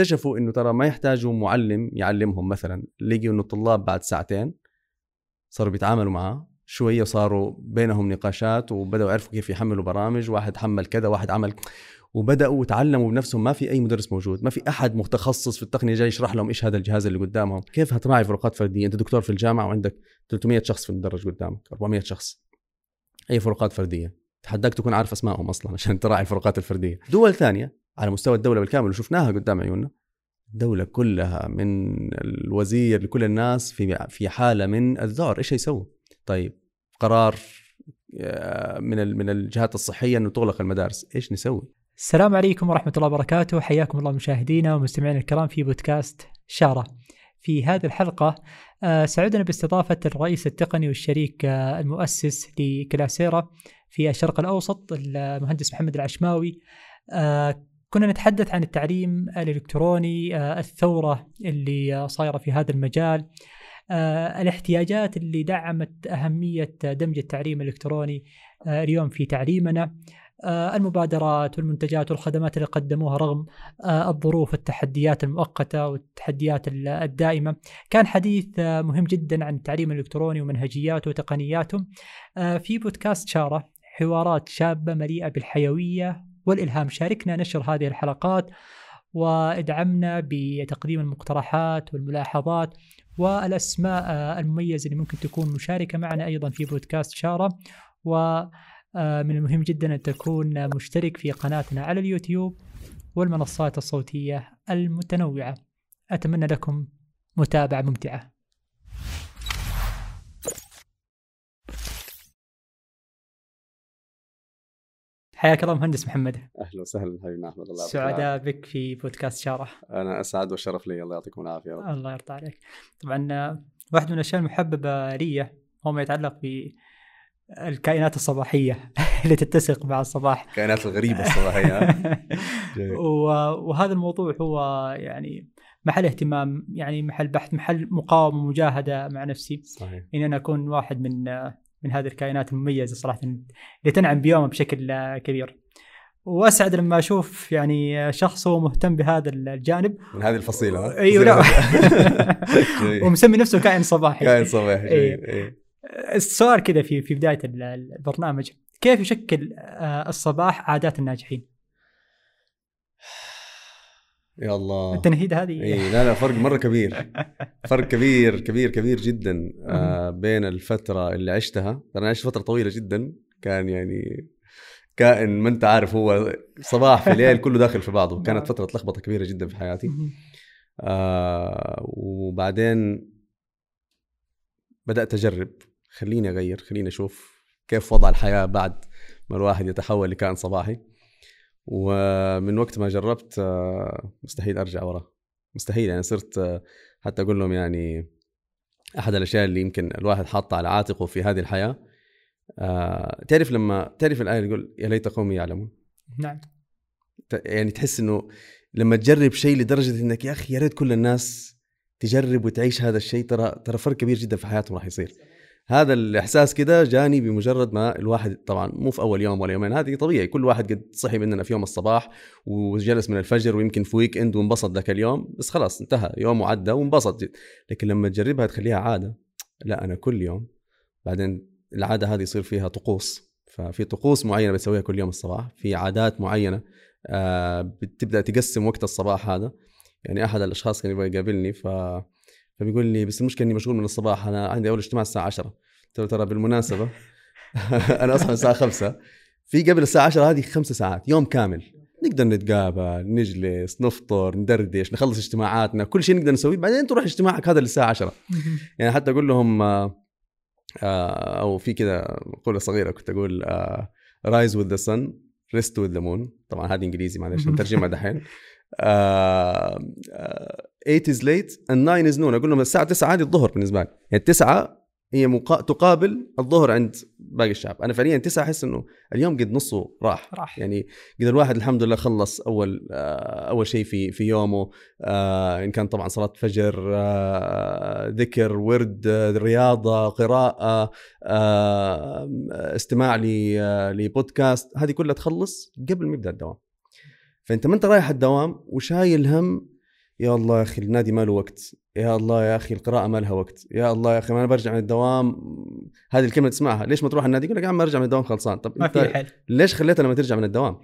اكتشفوا إنه ترى ما يحتاجوا معلم يعلمهم مثلا. لقوا إنه الطلاب بعد ساعتين صاروا بيتعاملوا معاه شوية صاروا بينهم نقاشات وبدأوا يعرفوا كيف يحملوا برامج. واحد حمل كذا واحد عمل وبدأوا يتعلموا بنفسهم. ما في أي مدرس موجود ما في أحد متخصص في التقنية جاي يشرح لهم إيش هذا الجهاز اللي قدامهم. كيف هتراعي فروقات فردية؟ أنت دكتور في الجامعة وعندك 300 شخص في المدرج قدامك 400 شخص. أي فروقات فردية؟ تحداك تكون عارف أسمائهم أصلا عشان تراعي الفروقات الفردية. دول ثانية. على مستوى الدولة بالكامل وشفناها قدام عيوننا. الدولة كلها من الوزير لكل الناس في في حالة من الذعر إيش هيسووا طيب قرار آه، من من الجهات الصحية إنه تغلق المدارس. إيش نسوي؟ السلام عليكم ورحمة الله وبركاته. حياكم الله مشاهدينا ومستمعينا الكرام في بودكاست شارة. في هذه الحلقة آه، سعدنا باستضافة الرئيس التقني والشريك آه، المؤسس لكلاسيرا في الشرق الأوسط المهندس محمد العشماوي. كنا نتحدث عن التعليم الإلكتروني الثورة اللي صايرة في هذا المجال آه، الاحتياجات اللي دعمت أهمية دمج التعليم الإلكتروني آه، اليوم في تعليمنا آه، المبادرات والمنتجات والخدمات اللي قدموها رغم الظروف والتحديات المؤقتة والتحديات الدائمة. كان حديث مهم جدا عن التعليم الإلكتروني ومنهجياته وتقنياته. في بودكاست شارة حوارات شابة مليئة بالحيوية والإلهام. شاركنا نشر هذه الحلقات وادعمنا بتقديم المقترحات والملاحظات والأسماء آه، المميزة اللي ممكن تكون مشاركة معنا أيضا في بودكاست شارة. ومن آه، المهم جدا أن تكون مشترك في قناتنا على اليوتيوب والمنصات الصوتية المتنوعة. أتمنى لكم متابعة ممتعة. حياك الله مهندس محمد. أهلا وسهلا حبيبنا أحمد الله سعداء بك في بودكاست شارة أنا أسعد والشرف لي الله يعطيكم العافية رب. الله يرضى عليك. طبعا واحد من الأشياء المحببة لي هو ما يتعلق ب الكائنات الصباحية اللي تتسق مع الصباح. الكائنات الغريبة الصباحية وهذا الموضوع هو يعني محل اهتمام يعني محل بحث محل مقاومة ومجاهده مع نفسي. صحيح. ان أنا أكون واحد من من هذه الكائنات المميزة صراحة اللي تنعم بيومها بشكل كبير. وأسعد لما أشوف يعني شخص هو مهتم بهذا الجانب. من هذه الفصيلة أيوه لا. ومسمي نفسه كائن صباحي. كائن صباحي أيه. السؤال كذا في في بداية البرنامج. كيف يشكل آه، الصباح عادات الناجحين؟ يا الله. التنهيد هذه. اي لا لا فرق مرة كبير. فرق كبير كبير كبير جدا آه بين الفترة اللي عشتها. أنا عشت فترة طويلة جدا. كان يعني كائن ما أنت عارف هو صباح في ليل كله داخل في بعضه. كانت فترة لخبطة كبيرة جدا في حياتي. آه وبعدين بدأت أجرب. خليني أغير خليني أشوف كيف وضع الحياة بعد ما الواحد يتحول لكائن صباحي. ومن وقت ما جربت آه، مستحيل أرجع ورا. مستحيل يعني صرت آه، حتى أقول لهم يعني أحد الأشياء اللي يمكن الواحد حاطها على عاتقه في هذه الحياة. آه تعرف لما تعرف الآية اللي يقول يا ليت قومي يعلمون. نعم. يعني تحس إنه لما تجرب شيء لدرجة إنك يا أخي يا ريت كل الناس تجرب وتعيش هذا الشيء ترى ترى فرق كبير جدا في حياتهم راح يصير. هذا الإحساس كده جاني بمجرد ما الواحد طبعا مو في أول يوم ولا يومين هذه طبيعي كل واحد قد صحي مننا في يوم الصباح وجلس من الفجر ويمكن في weekend وانبسط ذاك اليوم بس خلاص انتهى يومه عدى وانبسط لكن لما تجربها تخليها عادة لا أنا كل يوم بعدين العادة هذه يصير فيها طقوس. ففي طقوس معينة بتسويها كل يوم الصباح في عادات معينة آه بتبدأ تقسم وقت الصباح هذا. يعني أحد الأشخاص كان يبغى يقابلني ف فبيقول لي بس المشكلة إني مشغول من الصباح أنا عندي أول اجتماع الساعة 10 ترى ترى بالمناسبة أنا أصحى الساعة 5 في قبل الساعة 10 هذه خمسة ساعات يوم كامل. نقدر نتقابل نجلس نفطر ندردش نخلص اجتماعاتنا كل شيء نقدر نسويه. بعدين تروح اجتماعك هذا للساعة 10 يعني حتى أقول لهم آه، آه، أو في كذا مقوله صغيرة كنت أقول rise with the sun rest with the moon طبعا هذه إنجليزي معلش نترجمها دحين. 8 is late and 9 is noon أقول لهم الساعة 9 هذه الظهر بالنسبة لي. يعني 9 هي مقا... تقابل الظهر عند باقي الشعب. أنا فعليا تسعة أحس إنه اليوم قد نصه راح. راح. يعني قد الواحد الحمد لله خلص أول آه أول شيء في في يومه. آه إن كان طبعا صلاة فجر آه ذكر ورد رياضة قراءة استماع لبودكاست. هذه كلها تخلص قبل ما يبدأ الدوام. فأنت ما أنت رايح الدوام وشايل هم؟ يا الله يا أخي النادي ما له وقت. يا الله يا أخي القراءة ما لها وقت. يا الله يا أخي ما أنا برجع من الدوام. هذه الكلمة تسمعها. ليش ما تروح النادي؟ يقول لك يا عم برجع من الدوام خلصان. طب ما في حل. ليش خليتها لما ترجع من الدوام؟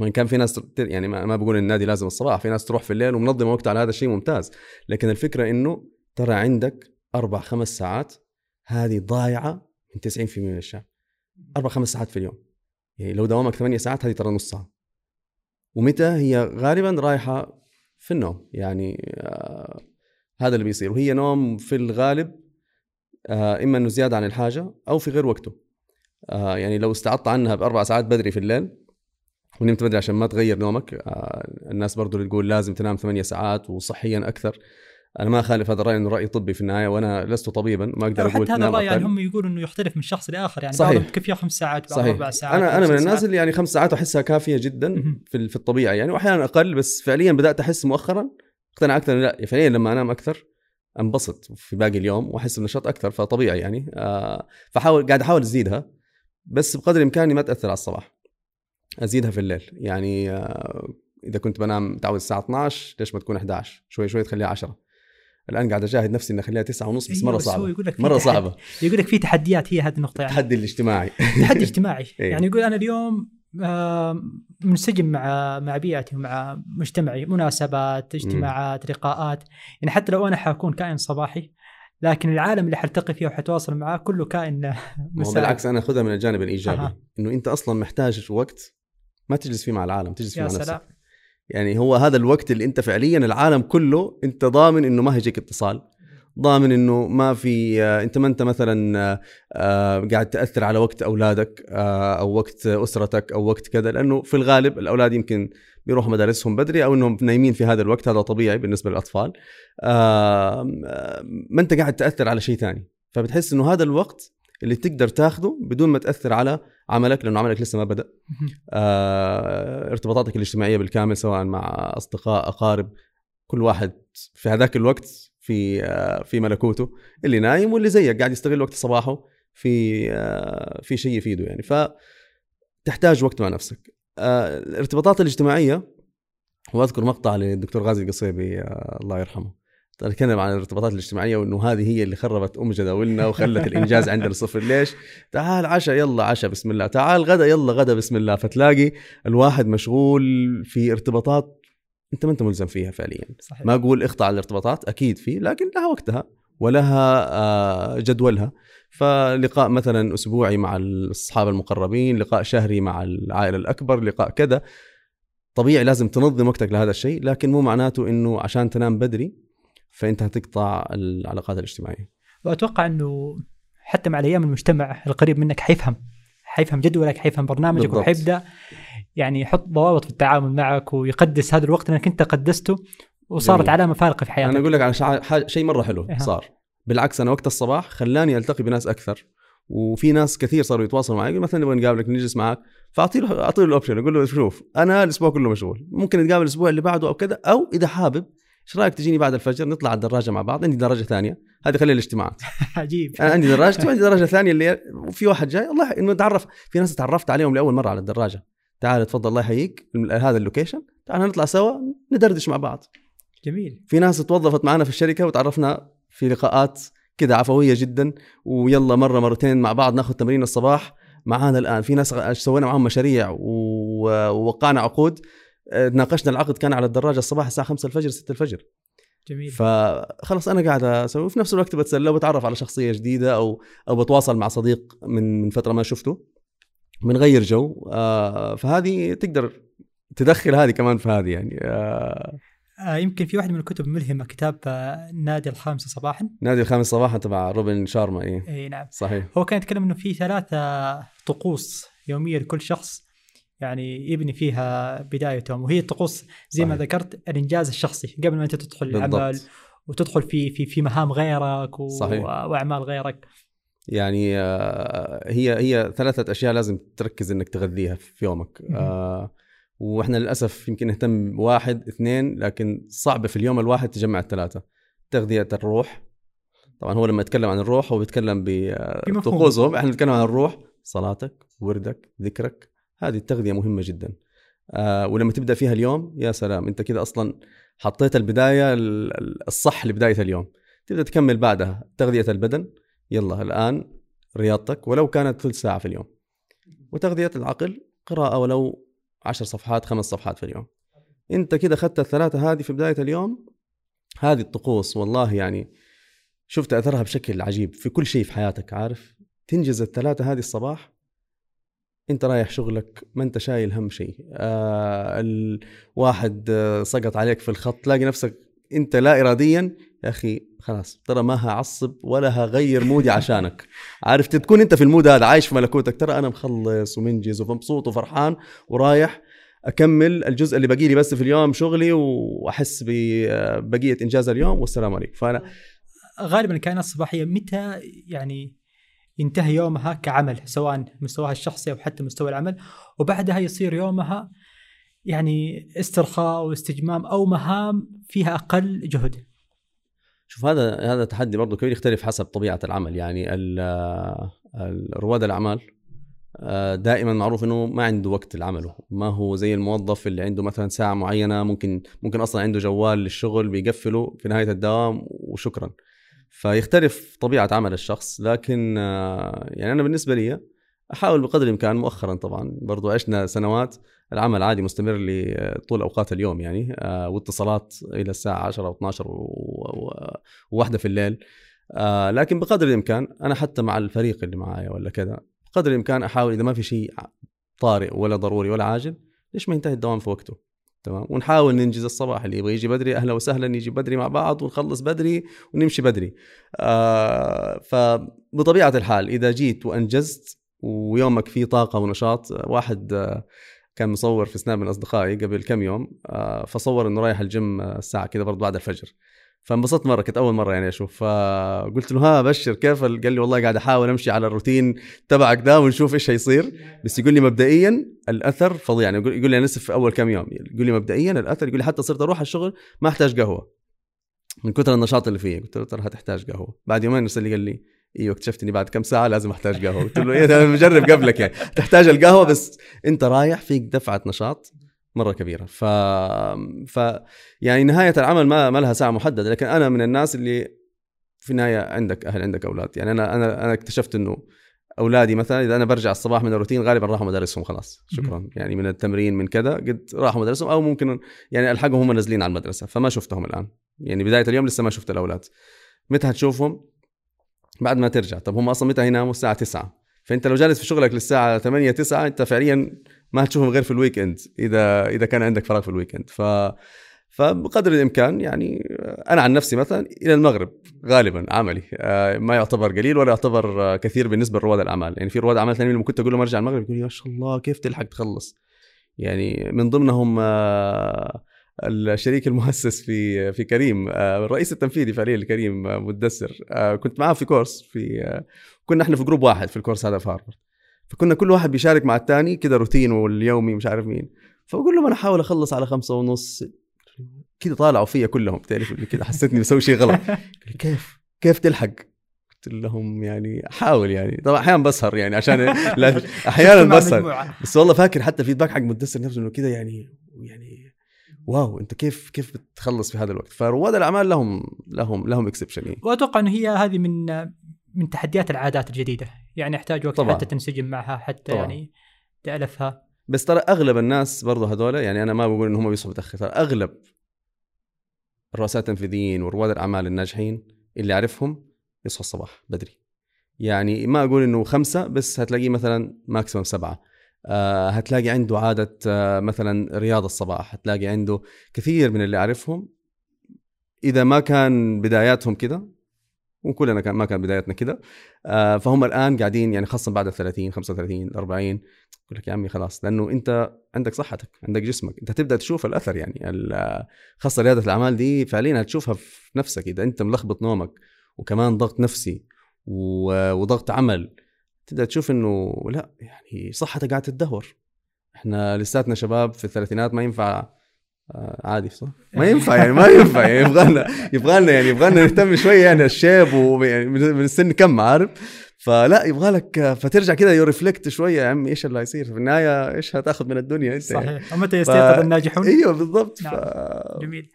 وإن كان في ناس يعني ما ما بقول النادي لازم الصباح. في ناس تروح في الليل ومنظمة وقت على هذا الشيء ممتاز. لكن الفكرة إنه ترى عندك أربع خمس ساعات. هذه ضايعة من 90% من الشعب. أربع خمس ساعات في اليوم. يعني لو دوامك ثمانية ساعات هذه ترى نص ساعة. ومتى هي غالبا رايحة في النوم. يعني آه هذا اللي بيصير. وهي نوم في الغالب آه إما إنه زيادة عن الحاجة أو في غير وقته. آه يعني لو استعضت عنها بأربع ساعات بدري في الليل ونمت بدري عشان ما تغير نومك آه الناس برضو اللي تقول لازم تنام ثمانية ساعات وصحيا أكثر. أنا ما أخالف هذا الرأي إنه رأي طبي في النهاية وأنا لست طبيبا ما أقدر أقول حتى هذا تنام الرأي يعني. هم يقولوا إنه يختلف من شخص لآخر يعني صحيح. بعضهم كيف خمس ساعات بعض صحيح أربع ساعات أنا أنا من الناس ساعات. اللي يعني خمس ساعات أحسها كافية جدا. في في الطبيعي يعني واحيانا أقل بس فعليا بدأت أحس مؤخرا اقتنع أكثر لا فعليا لما أنام أكثر أنبسط في باقي اليوم وأحس بنشاط أكثر فطبيعي يعني آه فحاول قاعد أحاول أزيدها بس بقدر إمكاني ما تأثر على الصباح أزيدها في الليل يعني آه إذا كنت بنام متعود الساعة 12 ليش ما تكون 11 شوي شوي تخليها 10 الآن قاعد أجاهد نفسي إني أخليها 9 ونص بس أيوة، مرة صعبة يقول لك مرة صعبة. يقول لك في تحديات هي هذه النقطة يعني. التحدي الاجتماعي. تحدي اجتماعي. إيه. يعني يقول أنا اليوم آه، منسجم مع مع بيئتي ومع مجتمعي مناسبات اجتماعات لقاءات. يعني حتى لو أنا حكون كائن صباحي لكن العالم اللي حلتقي فيه وحتواصل معاه كله كائن مسائي بالعكس أنا أخذها من الجانب الإيجابي. أها. إنه أنت أصلا محتاج وقت ما تجلس فيه مع العالم تجلس فيه يا مع سلام. نفسك يعني هو هذا الوقت اللي انت فعليا العالم كله انت ضامن إنه ما هيجيك اتصال. ضامن إنه ما في آه، انت ما انت مثلا آه، آه، قاعد تأثر على وقت أولادك أو وقت أسرتك أو وقت كذا لأنه في الغالب الأولاد يمكن بيروحوا مدارسهم بدري أو إنهم نايمين في هذا الوقت هذا طبيعي بالنسبة للأطفال. ما انت قاعد تأثر على شيء ثاني. فبتحس إنه هذا الوقت اللي تقدر تاخذه بدون ما تأثر على عملك لأنه عملك لسه ما بدأ. آه، ارتباطاتك الاجتماعية بالكامل سواء مع أصدقاء أقارب كل واحد في هذاك الوقت في آه، في ملكوته اللي نايم واللي زيك قاعد يستغل وقت صباحه في آه، في شيء يفيده يعني. ف تحتاج وقت مع نفسك. آه، الارتباطات الاجتماعية وأذكر مقطع للدكتور غازي القصيبي آه، الله يرحمه. تكلم عن الارتباطات الاجتماعية وإنه هذه هي اللي خربت أم جداولنا وخلت الإنجاز عندنا صفر ليش؟ تعال عشاء يلا عشاء بسم الله. تعال غدا يلا غدا بسم الله. فتلاقي الواحد مشغول في ارتباطات أنت ما أنت ملزم فيها فعليا. صحيح. ما أقول اقطع الارتباطات أكيد في لكن لها وقتها ولها آه، جدولها. فلقاء مثلا أسبوعي مع الأصحاب المقربين لقاء شهري مع العائلة الأكبر لقاء كذا. طبيعي لازم تنظم وقتك لهذا الشيء لكن مو معناته إنه عشان تنام بدري فأنت هتقطع العلاقات الاجتماعية وأتوقع إنه حتى مع الأيام المجتمع القريب منك حيفهم حيفهم جدولك حيفهم برنامجك بالضبط. وحيبدأ يعني يحط ضوابط في التعامل معك ويقدس هذا الوقت لانك أنت قدسته وصارت جميل. علامة فارقة في حياتك أنا أقول لك على شيء مرة حلو إيه. صار بالعكس أنا وقت الصباح خلاني ألتقي بناس أكثر وفي ناس كثير صاروا يتواصلوا معي مثلا نبغى نقابلك نجلس معك فأعطي له أعطي له ال option أقول له شوف أنا الأسبوع كله مشغول ممكن نتقابل الأسبوع اللي بعده أو كذا أو إذا حابب إيش رأيك تجيني بعد الفجر نطلع على الدراجة مع بعض؟ عندي دراجة ثانية. هذه خليها الاجتماعات. عجيب. أنا عندي دراجتي وعندي دراجة ثانية اللي وفي واحد جاي الله إنه تعرف في ناس تعرفت عليهم لأول مرة على الدراجة. تعال تفضل الله يحييك هذا ال location. تعال نطلع سوا ندردش مع بعض. جميل. في ناس توظفت معنا في الشركة وتعرفنا في لقاءات كذا عفوية جدا ويلا مرة مرتين مع بعض ناخذ تمرين الصباح. معانا الآن في ناس سوينا معهم مشاريع ووقعنا عقود. ناقشنا العقد كان على الدراجة الصباح الساعة 5 الفجر 6 الفجر. جميل. فخلص أنا قاعد أسوي وفي نفس الوقت بتسلى وبتعرف على شخصية جديدة أو أو بتواصل مع صديق من من فترة ما شفته بنغير جو. آه فهذه تقدر تدخل هذه كمان في هذه يعني. آه آه يمكن في واحد من الكتب الملهمة كتاب آه نادي الخامسة صباحا. نادي الخامس صباحا تبع روبن شارما إيه. إي نعم. صحيح. هو كان يتكلم إنه في ثلاثة طقوس يومية لكل شخص. يعني يبني فيها بدايته وهي الطقوس زي ما صحيح. ذكرت الإنجاز الشخصي قبل ما أنت تدخل العمل وتدخل في في في مهام غيرك و... صحيح. وأعمال غيرك يعني آه، هي هي ثلاثة أشياء لازم تركز إنك تغذيها في يومك. آه وإحنا للأسف يمكن نهتم بواحد اثنين لكن صعب في اليوم الواحد تجمع الثلاثة تغذية الروح طبعا هو لما يتكلم عن الروح هو بيتكلم بمفهوم. بطقوسهم إحنا نتكلم عن الروح صلاتك وردك ذكرك هذه التغذية مهمة جدا. آه ولما تبدأ فيها اليوم يا سلام أنت كده أصلا حطيت البداية ال- ال- الصح لبداية اليوم. تبدأ تكمل بعدها تغذية البدن. يلا الآن رياضتك ولو كانت ثلث ساعة في اليوم. وتغذية العقل قراءة ولو عشر صفحات خمس صفحات في اليوم. أنت كده أخذت الثلاثة هذه في بداية اليوم. هذه الطقوس والله يعني شفت أثرها بشكل عجيب في كل شيء في حياتك عارف؟ تنجز الثلاثة هذه الصباح انت رايح شغلك ما انت شايل هم شيء. آه الواحد آه سقط عليك في الخط تلاقي نفسك انت لا اراديا يا أخي خلاص ترى ما هعصب ولا هغير مودي عشانك. عارف تكون انت في المود هذا عايش في ملكوتك. ترى أنا مخلص ومنجز ومبسوط وفرحان ورايح أكمل الجزء اللي باقي لي بس في اليوم شغلي وأحس ببقيه إنجاز اليوم والسلام عليكم. فأنا غالبا الكائنات الصباحية متى يعني ينتهي يومها كعمل سواء مستواها الشخصي أو حتى مستوى العمل. وبعدها يصير يومها يعني استرخاء واستجمام أو مهام فيها أقل جهد. شوف هذا هذا تحدي برضه كبير يختلف حسب طبيعة العمل. يعني رواد الأعمال آه، دائما معروف إنه ما عنده وقت لعمله. ما هو زي الموظف اللي عنده مثلا ساعة معينة ممكن ممكن أصلا عنده جوال للشغل بيقفله في نهاية الدوام وشكرا. فيختلف طبيعة عمل الشخص لكن آه، يعني أنا بالنسبة لي أحاول بقدر الإمكان مؤخرا طبعا برضو عشنا سنوات العمل عادي مستمر لطول أوقات اليوم يعني آه، واتصالات إلى الساعة 10 أو 12 و- و- وواحدة في الليل آه، لكن بقدر الإمكان أنا حتى مع الفريق اللي معايا ولا كذا بقدر الإمكان أحاول إذا ما في شيء طارئ ولا ضروري ولا عاجل ليش ما ينتهي الدوام في وقته؟ تمام؟ ونحاول ننجز الصباح اللي يبغى يجي بدري أهلا وسهلا يجي بدري مع بعض ونخلص بدري ونمشي بدري. آه فبطبيعه الحال إذا جيت وأنجزت ويومك فيه طاقة ونشاط واحد آه كان مصور في سناب من أصدقائي قبل كم يوم آه فصور إنه رايح الجيم الساعة كذا برضه بعد الفجر. فانبسطت مرة كنت أول مرة يعني أشوف. فقلت له ها بشر كيف قال لي والله قاعد أحاول أمشي على الروتين تبعك ده ونشوف إيش هيصير. بس يقول لي مبدئيا الأثر فظيع يعني يقول لي أنا لسه في أول كم يوم. يقول لي مبدئيا الأثر يقول لي حتى صرت أروح الشغل ما أحتاج قهوة. من كثر النشاط اللي فيه قلت له ترى هتحتاج قهوة. بعد يومين ارسل لي قال لي إيوه اكتشفت اني بعد كم ساعة لازم أحتاج قهوة. قلت له إيه أنا مجرب قبلك يعني. تحتاج القهوة بس أنت رايح فيك دفعة نشاط مرة كبيرة. ف ف يعني نهاية العمل ما ما لها ساعة محددة لكن أنا من الناس اللي في النهاية عندك أهل عندك أولاد. يعني أنا أنا أنا اكتشفت إنه أولادي مثلا إذا أنا برجع الصباح من الروتين غالبا راحوا مدارسهم خلاص. شكرا. يعني من التمرين من كذا قد راحوا مدارسهم أو ممكن يعني ألحقهم هم نازلين على المدرسة. فما شفتهم الآن. يعني بداية اليوم لسه ما شفت الأولاد. متى هتشوفهم؟ بعد ما ترجع. طب هم أصلا متى يناموا الساعة 9 فأنت لو جالس في شغلك للساعة 8 9 أنت فعليا ما هتشوفهم غير في ال weekend إذا إذا كان عندك فراغ في ال weekend ف فبقدر الإمكان يعني أنا عن نفسي مثلا إلى المغرب غالبا عملي آه، ما يعتبر قليل ولا يعتبر كثير بالنسبة لرواد الأعمال. يعني في رواد أعمال ثانيين لما كنت أقول لهم أرجع المغرب يقول يا شاء الله كيف تلحق تخلص؟ يعني من ضمنهم آه، الشريك المؤسس في في كريم آه، الرئيس التنفيذي فعليا لكريم آه، كنت معاه في course في كنا إحنا في group واحد في ال course هذا في هارفارد. فكنا كل واحد بيشارك مع الثاني كذا روتينه اليومي مش عارف مين. فبقول لهم أنا احاول أخلص على خمسة ونص. كذا طالعوا فيا كلهم. بتعرف اللي كذا حسيتني بسوي شيء غلط. كيف؟ كيف تلحق؟ قلت لهم يعني احاول يعني. طبعا أحيانا بسهر يعني عشان أحيانا بسهر. بس والله فاكر حتى feedback حق مدثر نفسه إنه كذا يعني يعني wow أنت كيف كيف بتخلص في هذا الوقت؟ فرواد الأعمال لهم لهم لهم exception يعني وأتوقع إنه هي هذه من من تحديات العادات الجديدة. يعني يحتاج وقت طبعاً. حتى تنسجم معها حتى طبعاً. يعني تألفها بس ترى أغلب الناس برضه هذول يعني أنا ما بقول ان هم بيصحوا متأخر ترى أغلب الرؤساء التنفيذيين ورواد الأعمال الناجحين اللي أعرفهم يصحوا الصباح بدري يعني ما أقول إنه خمسة بس هتلاقيه مثلا ماكسيمم سبعة آه هتلاقي عنده عادة آه مثلا رياض الصباح هتلاقي عنده كثير من اللي أعرفهم إذا ما كان بداياتهم كده وكلنا كان ما كان بدايتنا كده. آه فهم الآن قاعدين يعني خاصة بعد ال 30 35 40 يقول لك يا عمي خلاص لأنه أنت عندك صحتك عندك جسمك. أنت تبدأ تشوف الأثر يعني خاصة ريادة الأعمال دي فعليا هتشوفها في نفسك. إذا أنت ملخبط نومك وكمان ضغط نفسي وضغط عمل تبدأ تشوف إنه لا يعني صحتك قاعدة تتدهور إحنا لساتنا شباب في الثلاثينات ما ينفع عادي صح؟ ما ينفع يعني ما ينفع يعني يبغى لنا يبغى لنا يعني يبغى لنا نهتم شوية يعني الشيب ويعني من من السن كم عارف؟ فلا يبغى لك فترجع كده يورفلكت شوية يا عمي إيش اللي هيصير في النهاية إيش هتاخذ من الدنيا أنت يعني. صحيح ومتى يستيقظ الناجحون إيوه بالضبط نعم. ف... جميل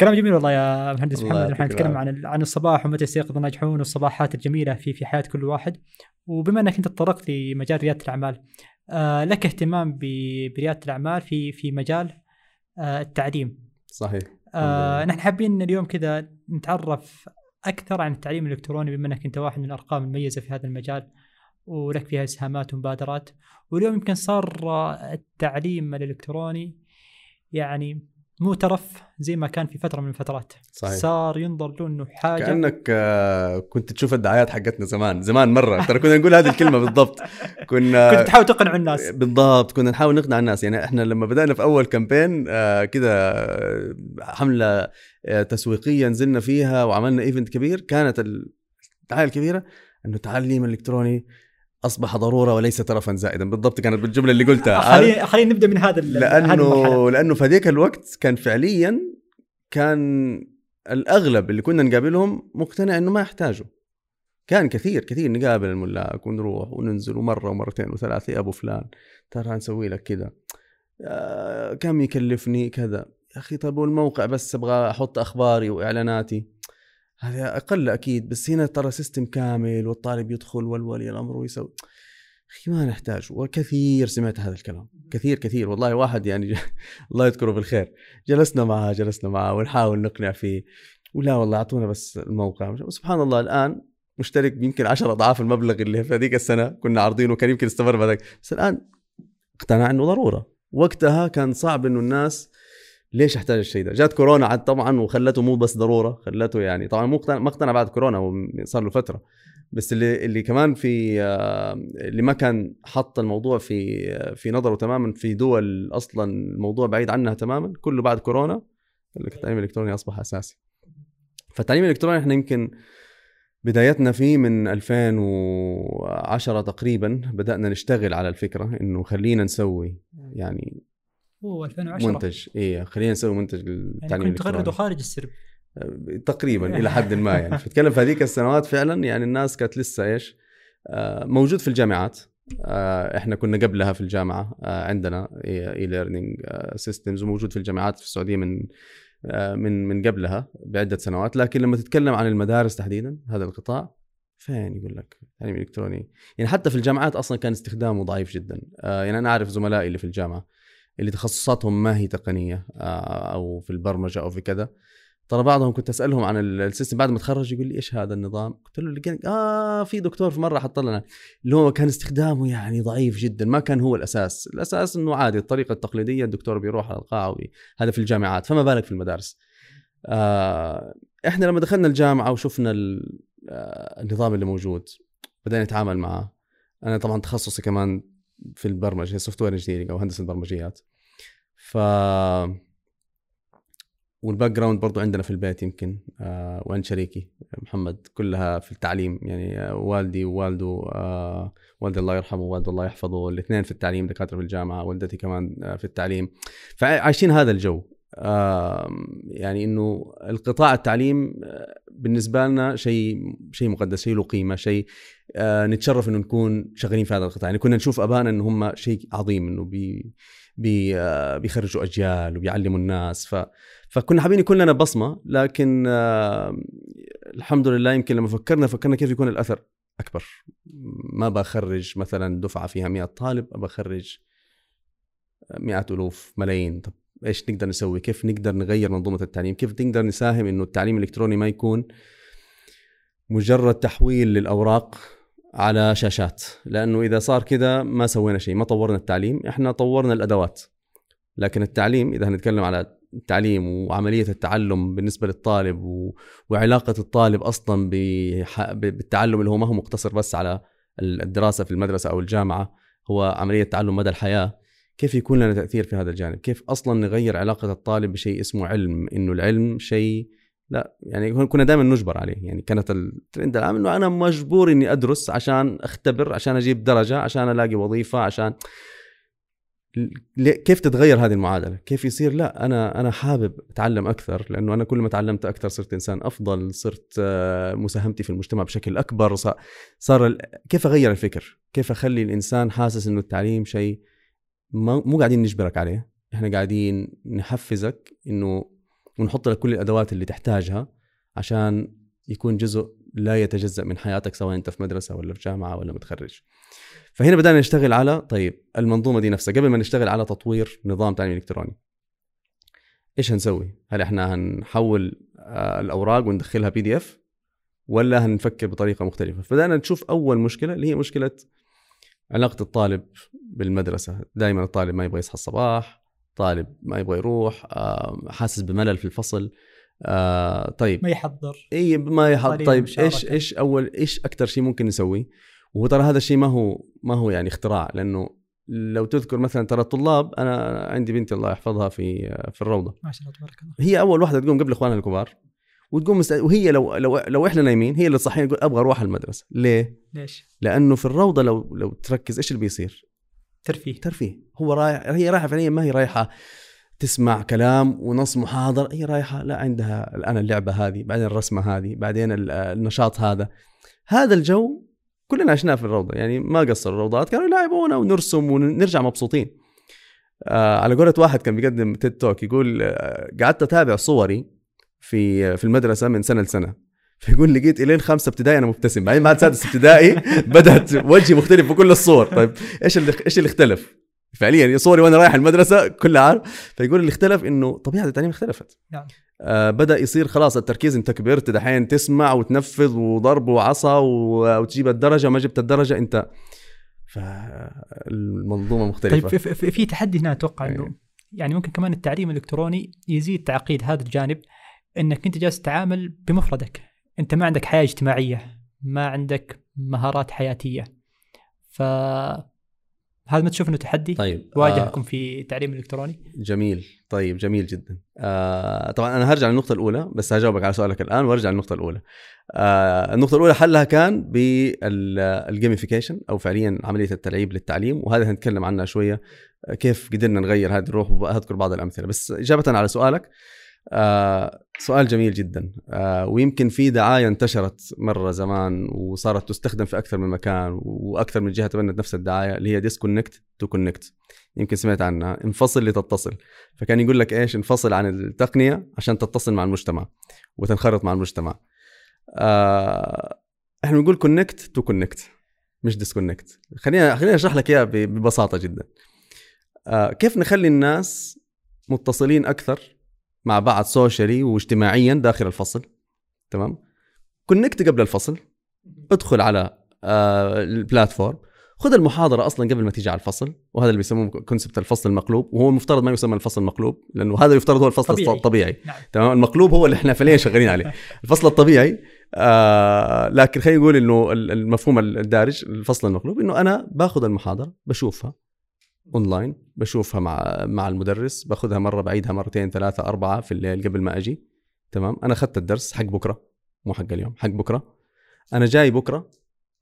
كلام جميل والله يا مهندس محمد نحن نتكلم. عن عن الصباح ومتى يستيقظ الناجحون والصباحات الجميلة في في حياة كل واحد وبما أنك أنت تطرقت لمجال ريادة الأعمال آه لك اهتمام بريادة الأعمال في في مجال آه التعليم. صحيح. آه نحن حابين اليوم كذا نتعرف أكثر عن التعليم الإلكتروني بما إنك أنت واحد من الأرقام المميزة في هذا المجال ولك فيها إسهامات ومبادرات. واليوم يمكن صار آه، التعليم الإلكتروني يعني مو ترف زي ما كان في فترة من الفترات. صحيح. صار ينظر له إنه حاجة. كأنك آه، كنت تشوف الدعايات حقتنا زمان زمان مرة. ترى كنا نقول هذه الكلمة بالضبط. كنا كنت تحاول تقنع الناس. بالضبط كنا نحاول نقنع الناس. يعني إحنا لما بدأنا في أول campaign آه كده آه، حملة تسويقية نزلنا فيها وعملنا event كبير. كانت الدعاية الكبيرة إنه التعليم الإلكتروني أصبح ضرورة وليس ترفا زائدا. بالضبط كانت بالجمله اللي قلتها. خلينا خلينا نبدأ من هذا لأنه لأنه في ذيك الوقت كان فعليا كان الأغلب اللي كنا نقابلهم مقتنع إنه ما يحتاجوا. كان كثير كثير نقابل الملاك ونروح وننزل ومرة ومرتين وثلاثة يا أبو فلان ترى نسوي لك كذا. آه، كم يكلفني؟ كذا. يا أخي طب والموقع بس أبغى أحط أخباري وإعلاناتي. هذا أقل أكيد بس هنا ترى سيستم كامل والطالب يدخل والولي الأمر ويسوي. أخي ما نحتاج وكثير سمعت هذا الكلام. كثير كثير. والله واحد يعني الله يذكره بالخير. جلسنا معاه جلسنا معاه ونحاول نقنع فيه. ولا والله أعطونا بس الموقع. وسبحان الله الآن مشترك يمكن 10 أضعاف المبلغ اللي في هذيك السنة. كنا عارضينه كان يمكن استمر بهذاك. بس الآن اقتنع إنه ضرورة. وقتها كان صعب إنه الناس ليش احتاج الشيء ده؟ جات كورونا عاد طبعا وخلته مو بس ضرورة خلته يعني طبعا مو ما اقتنع بعد كورونا هو صار له فترة بس اللي اللي كمان في آه، اللي ما كان حط الموضوع في آه، في نظره تماما في دول أصلا الموضوع بعيد عنها تماما كله بعد كورونا التعليم الالكتروني أصبح أساسي فالتعليم الإلكتروني إحنا يمكن بدايتنا فيه من 2010 تقريبا بدأنا نشتغل على الفكرة إنه خلينا نسوي يعني 2010 منتج. إيه خلينا نسوي منتج يعني للتعليم كنت تغرده خارج السرب. تقريبا إلى حد ما يعني. فتكلم في هذيك السنوات فعلا يعني الناس كانت لسه إيش آه، موجود في الجامعات. آه، إحنا كنا قبلها في الجامعة عندنا e-learning systems وموجود في الجامعات في السعودية من من من قبلها بعدة سنوات. لكن لما تتكلم عن المدارس تحديدا هذا القطاع فين يقول لك؟ التعليم الالكتروني يعني حتى في الجامعات أصلا كان استخدامه ضعيف جدا. يعني أنا أعرف زملائي اللي في الجامعة اللي تخصصاتهم ما هي تقنية آه، أو في البرمجة أو في كذا ترى بعضهم كنت أسألهم عن ال- ال system بعد ما تخرج يقول لي إيش هذا النظام؟ قلت له لقينا آه في دكتور في مرة حط لنا اللي هو كان استخدامه يعني ضعيف جدا ما كان هو الأساس، الأساس إنه عادي الطريقة التقليدية الدكتور بيروح على القاعة وبي... هذا في الجامعات فما بالك في المدارس. آه إحنا لما دخلنا الجامعة وشفنا آه النظام اللي موجود بدأنا نتعامل معه أنا طبعا تخصصي كمان في البرمجة software engineering أو هندسة برمجيات. ف وال background برضو عندنا في البيت يمكن آه وعند شريكي محمد كلها في التعليم يعني والدي ووالده آه والدي الله يرحمه ووالده الله يحفظه الاثنين في التعليم دكاترة في الجامعة والدتي كمان آه في التعليم فعايشين هذا الجو آه يعني إنه القطاع التعليم آه، بالنسبة لنا شيء شيء مقدس شيء له قيمة شيء آه نتشرف إنه نكون شغالين في هذا القطاع. يعني كنا نشوف ابائنا إنه هم شيء عظيم إنه بي بي آه بيخرجوا أجيال وبيعلموا الناس. ف فكنا حابين يكون لنا بصمة لكن آه الحمد لله يمكن لما فكرنا فكرنا كيف يكون الأثر أكبر. ما بخرج مثلا دفعة فيها 100 طالب ابى اخرج مئات ألوف ملايين. طب إيش نقدر نسوي؟ كيف نقدر نغير منظومة التعليم؟ كيف نقدر نساهم إنه التعليم الإلكتروني ما يكون مجرد تحويل للأوراق على شاشات لأنه إذا صار كذا ما سوينا شيء ما طورنا التعليم إحنا طورنا الأدوات. لكن التعليم إذا هنتكلم على التعليم وعملية التعلم بالنسبة للطالب و... وعلاقة الطالب أصلا بح... بالتعلم اللي هو ما هو مقتصر بس على الدراسة في المدرسة أو الجامعة هو عملية تعلم مدى الحياة. كيف يكون لنا تأثير في هذا الجانب؟ كيف أصلا نغير علاقة الطالب بشيء اسمه علم؟ إنه العلم شيء لا يعني كنا دائما نجبر عليه. يعني كانت الترند العام إنه أنا مجبور إني أدرس عشان أختبر عشان أجيب درجة عشان ألاقي وظيفة عشان كيف تتغير هذه المعادلة؟ كيف يصير؟ لا أنا أنا حابب أتعلم أكثر لأنه أنا كل ما تعلمت أكثر صرت إنسان أفضل صرت آه، مساهمتي في المجتمع بشكل أكبر صار, كيف أغير الفكر؟ كيف أخلي الإنسان حاسس إنه التعليم شيء مو قاعدين نجبرك عليه. إحنا قاعدين نحفزك إنه ونحط لك كل الأدوات اللي تحتاجها عشان يكون جزء لا يتجزأ من حياتك سواء أنت في مدرسة ولا في جامعة ولا متخرج. فهنا بدأنا نشتغل على طيب المنظومة دي نفسها. قبل ما نشتغل على تطوير نظام تعليم إلكتروني إيش هنسوي؟ هل إحنا هنحول آه، الأوراق وندخلها PDF ولا هنفكر بطريقة مختلفة؟ فبدأنا نشوف أول مشكلة اللي هي مشكلة علاقة الطالب بالمدرسة. دائما الطالب ما يبغى يصحى الصباح طالب ما يبغى يروح حاسس بملل في الفصل. آه، طيب. ما يحضر. إي ما قليل طيب المشاركة. إيش إيش أول إيش أكثر شيء ممكن نسويه؟ وهو ترى هذا الشيء ما هو ما هو يعني اختراع. لأنه لو تذكر مثلا ترى الطلاب أنا عندي بنتي الله يحفظها في في الروضة. ما شاء الله تبارك الله. هي أول واحدة تقوم قبل إخوانها الكبار وتقوم مست... وهي لو لو لو إحنا نايمين هي اللي تصحينا تقول أبغى أروح المدرسة. ليه؟ ليش؟ لأنه في الروضة لو لو تركز إيش اللي بيصير؟ ترفيه. ترفيه. هو رايح هي رايحة فعليا ما هي رايحة تسمع كلام ونص محاضر. هي رايحة لا عندها الآن اللعبة هذه بعدين الرسمة هذه بعدين ال- النشاط هذا. هذا الجو كلنا عشناه في الروضة. يعني ما قصروا الروضات كانوا يلعبونا ونرسم ونرجع مبسوطين. آه على قولة واحد كان بيقدم تيد توك يقول آه قعدت أتابع صوري في في المدرسة من سنة لسنة. فيقول لقيت إلين خمسة ابتدائي أنا مبتسم بعدين بعد سادس ابتدائي بدأت وجهي مختلف في كل الصور طيب إيش اللي إيش اللي اختلف؟ فعليا صوري وأنا رايح المدرسة كلها عارف فيقول اللي اختلف إنه طبيعه التعليم اختلفت نعم. آه بدأ يصير خلاص التركيز انت كبرت دحين تسمع وتنفذ وضرب وعصا وتجيب الدرجة ما جبت الدرجة أنت فالمنظومه مختلفة طيب في, في, تحدي هنا أتوقع إنه إيه. يعني ممكن كمان التعليم الإلكتروني يزيد تعقيد هذا الجانب إنك أنت جالس تتعامل بمفردك أنت ما عندك حياة اجتماعية ما عندك مهارات حياتية. ف هذا ما تشوف إنه تحدي؟ طيب واجهكم في التعليم الالكتروني جميل. طيب جميل جدا. آه طبعا أنا هرجع للنقطة الأولى بس هجاوبك على سؤالك الآن وأرجع للنقطة الأولى. آه النقطة الأولى حلها كان بال gamification أو فعليا عملية التلعيب للتعليم وهذا هنتكلم عنها شوية آه، كيف قدرنا نغير هذه الروح وهذكر بعض الأمثلة. بس إجابة على سؤالك آه سؤال جميل جدا. آه ويمكن في دعاية انتشرت مرة زمان وصارت تستخدم في أكثر من مكان وأكثر من جهة تبنت نفس الدعاية اللي هي disconnect to connect يمكن سمعت عنها. انفصل لتتصل. فكان يقول لك إيش؟ انفصل عن التقنية عشان تتصل مع المجتمع وتنخرط مع المجتمع. آه إحنا بنقول connect to connect مش disconnect خلينا خلينا أشرح لك إياها ببساطة جدا. آه كيف نخلي الناس متصلين أكثر؟ مع بعض socially واجتماعيا داخل الفصل تمام connect قبل الفصل ادخل على آه ال platform خذ المحاضرة أصلا قبل ما تيجي على الفصل وهذا اللي بيسموه concept الفصل المقلوب وهو المفترض ما يسمى الفصل المقلوب لأنه هذا يفترض هو الفصل طبيعي. الطبيعي. نعم تمام المقلوب هو اللي إحنا فعليا شغالين عليه الفصل الطبيعي آه لكن خلينا نقول إنه ال- المفهوم الدارج الفصل المقلوب إنه أنا باخذ المحاضرة بشوفها أونلاين بشوفها مع مع المدرس باخذها مرة بعيدها مرتين ثلاثة أربعة في الليل قبل ما أجي. تمام؟ أنا أخذت الدرس حق بكرة مو حق اليوم حق بكرة. أنا جاي بكرة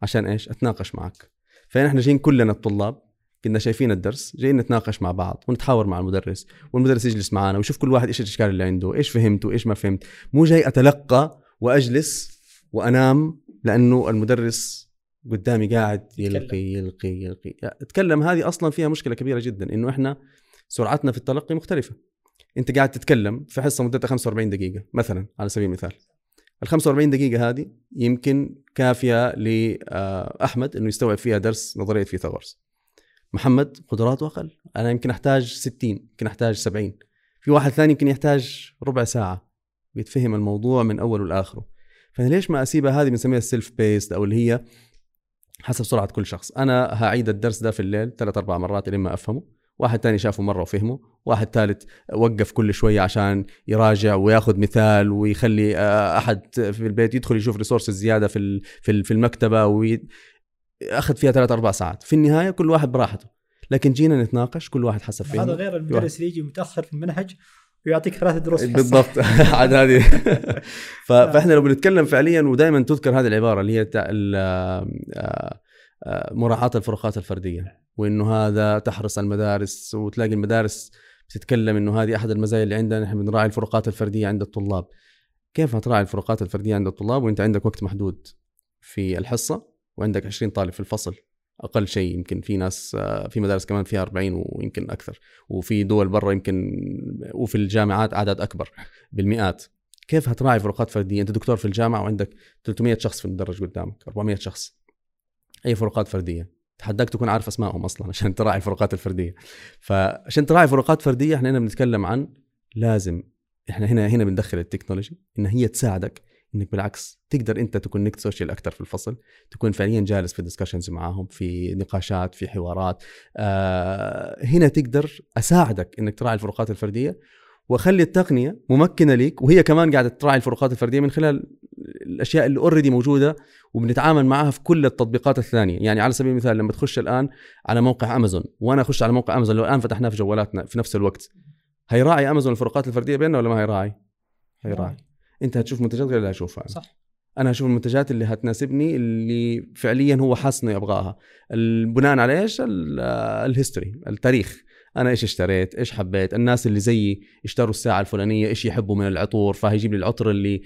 عشان إيش؟ أتناقش معك. فإحنا جايين كلنا الطلاب كنا شايفين الدرس جايين نتناقش مع بعض ونتحاور مع المدرس والمدرس يجلس معنا ويشوف كل واحد إيش الأشكال اللي عنده إيش فهمت وايش ما فهمت. مو جاي أتلقى وأجلس وأنام لأنه المدرس قدامي قاعد يلقي يلقي يلقي. اتكلم هذه أصلا فيها مشكلة كبيرة جدا إنه إحنا سرعتنا في التلقي مختلفة. أنت قاعد تتكلم في حصة مدتها 45 دقيقة مثلا على سبيل المثال. ال 45 دقيقة هذه يمكن كافية لاحمد إنه يستوعب فيها درس نظرية فيثاغورس. محمد قدراته أقل. أنا يمكن أحتاج 60 يمكن أحتاج 70 في واحد ثاني يمكن يحتاج ربع ساعة بيتفهم الموضوع من أوله لآخره. فأنا ليش ما أسيبها هذه بنسميها ال self-paced أو اللي هي حسب سرعة كل شخص. أنا هعيد الدرس ده في الليل ثلاث أربع مرات لين ما أفهمه. واحد تاني شافه مرة وفهمه. واحد ثالث وقف كل شوية عشان يراجع وياخذ مثال ويخلي آه، أحد في البيت يدخل يشوف resources زيادة في في ال- في المكتبة وي... أخذ فيها ثلاث أربع ساعات. في النهاية كل واحد براحته. لكن جينا نتناقش كل واحد حسب فهمه. هذا غير المدرس اللي يجي متأخر في المنهج ويعطيك ثلاث دروس الحصة. بالضبط. عاد هذه. ف- فإحنا لو بنتكلم فعليا ودائما تذكر هذه العبارة اللي هي مراعاة الفروقات الفردية وإنه هذا تحرص على المدارس وتلاقي المدارس بتتكلم إنه هذه أحد المزايا اللي عندنا نحن بنراعي الفروقات الفردية عند الطلاب. كيف هتراعي الفروقات الفردية عند الطلاب وإنت عندك وقت محدود في الحصة وعندك 20 طالب في الفصل؟ أقل شيء يمكن في ناس آه، في مدارس كمان فيها 40 ويمكن أكثر. وفي دول برا يمكن وفي الجامعات أعداد أكبر بالمئات. كيف هتراعي فروقات فردية؟ أنت دكتور في الجامعة وعندك 300 شخص في المدرج قدامك 400 شخص. أي فروقات فردية؟ تحداك تكون عارف أسمائهم أصلا عشان تراعي الفروقات الفردية. فعشان تراعي فروقات فردية إحنا هنا بنتكلم عن لازم إحنا هنا هنا بندخل التكنولوجي إن هي تساعدك إنك بالعكس تقدر أنت ت connect social أكثر في الفصل تكون فعليا جالس في discussions معاهم في نقاشات في حوارات. آه هنا تقدر أساعدك إنك تراعي الفروقات الفردية وأخلي التقنية ممكنة ليك وهي كمان قاعدة تراعي الفروقات الفردية من خلال الأشياء اللي already موجودة وبنتعامل معها في كل التطبيقات الثانية. يعني على سبيل المثال لما تخش الآن على موقع امازون وأنا أخش على موقع امازون لو الآن فتحناه في جوالاتنا في نفس الوقت هيراعي امازون الفروقات الفردية بيننا ولا ما هيراعي. هيراعي. انت هتشوف منتجات غير اللي هشوفها صح. أنا هشوف المنتجات اللي هتناسبني اللي فعليا هو حاسس انه يبغاها بناء على إيش؟ ال history التاريخ. أنا إيش اشتريت؟ إيش حبيت؟ الناس اللي زيي اشتروا الساعة الفلانية إيش يحبوا من العطور فهيجيب لي العطر اللي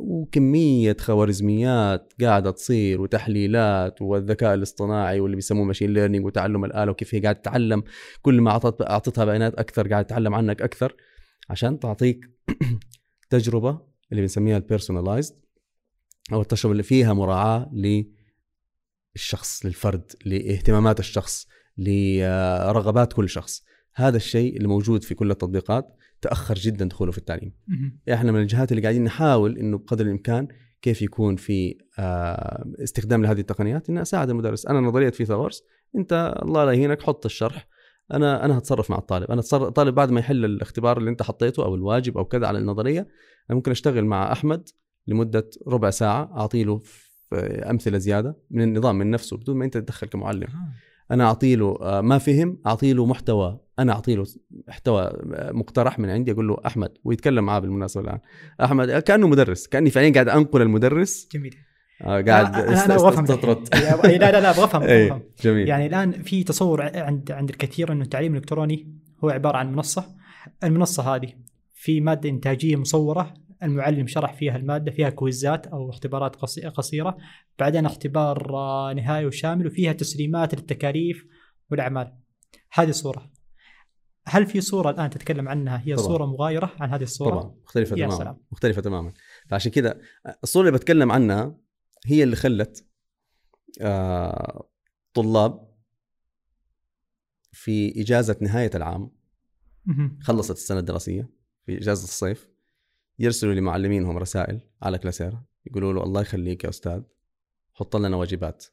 وكمية خوارزميات قاعدة تصير وتحليلات والذكاء الاصطناعي واللي بيسموه machine learning وتعلم الآلة وكيف هي قاعدة تتعلم. كل ما أعطت أعطتها بيانات أكثر قاعدة تتعلم عنك أكثر. عشان تعطيك تجربة اللي بنسميها ال personalized أو التجربة اللي فيها مراعاة للشخص للفرد لاهتمامات الشخص لرغبات كل شخص. هذا الشيء اللي موجود في كل التطبيقات تأخر جدا دخوله في التعليم. إحنا من الجهات اللي قاعدين نحاول إنه بقدر الإمكان كيف يكون في آه، استخدام لهذه التقنيات إني أساعد المدرس. أنا نظرية فيثاغورس أنت الله لا يهينك حط الشرح. أنا أنا هتصرف مع الطالب. أنا الطالب بعد ما يحل الاختبار اللي أنت حطيته أو الواجب أو كذا على النظرية أنا ممكن أشتغل مع أحمد لمدة ربع ساعة أعطي له أمثلة زيادة من النظام من نفسه بدون ما أنت تتدخل كمعلم. أنا أعطي له آه، ما فهم أعطي له محتوى. أنا أعطي له محتوى آه، مقترح من عندي أقول له أحمد ويتكلم معاه بالمناسبة الآن. أحمد كأنه مدرس كأني فعليا قاعد أنقل المدرس. جميل. قاعد أنا أبغى افهم لا لا لا أبغى افهم إيه، جميل. يعني الآن في تصور عند عند الكثير إنه التعليم الإلكتروني هو عبارة عن منصة. المنصة هذه في مادة إنتاجية مصورة المعلم شرح فيها المادة فيها كويزات أو اختبارات قصيرة. بعدين اختبار نهائي وشامل وفيها تسليمات للتكاليف والأعمال. هذه صورة. هل في صورة الآن تتكلم عنها؟ هي طبعا. صورة مغايرة عن هذه الصورة؟ طبعا. مختلفة تماما. مختلفة تماما. فعشان كذا الصورة اللي بتكلم عنها هي اللي خلت آه طلاب في إجازة نهاية العام خلصت السنة الدراسية في إجازة الصيف يرسلوا لمعلمينهم رسائل على كلاسيرا يقولوا له الله يخليك يا أستاذ حط لنا واجبات.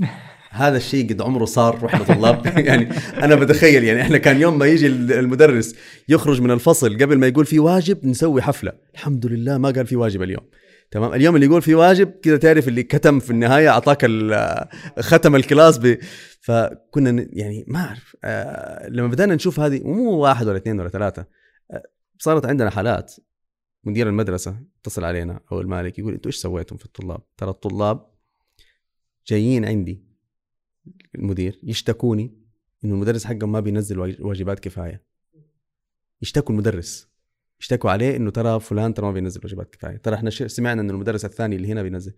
هذا الشيء قد عمره صار وإحنا طلاب يعني أنا بتخيل يعني إحنا كان يوم ما يجي المدرس يخرج من الفصل قبل ما يقول في واجب نسوي حفلة. الحمد لله ما قال في واجب اليوم. تمام؟ اليوم اللي يقول في واجب كذا تعرف اللي كتم في النهاية أعطاك ختم الكلاس ب. فكنا يعني ما أعرف آه لما بدأنا نشوف هذه مو واحد ولا اثنين ولا ثلاثة آه صارت عندنا حالات. مدير المدرسة اتصل علينا أو المالك يقول أنتوا إيش سويتم في الطلاب؟ ترى الطلاب جايين عندي المدير يشتكوني إنه المدرس حقهم ما بينزل واجبات كفاية. يشتكوا المدرس. يشتكوا عليه إنه ترى فلان ترى ما بينزل واجبات كفاية. ترى إحنا سمعنا إنه المدرس الثاني اللي هنا بينزل.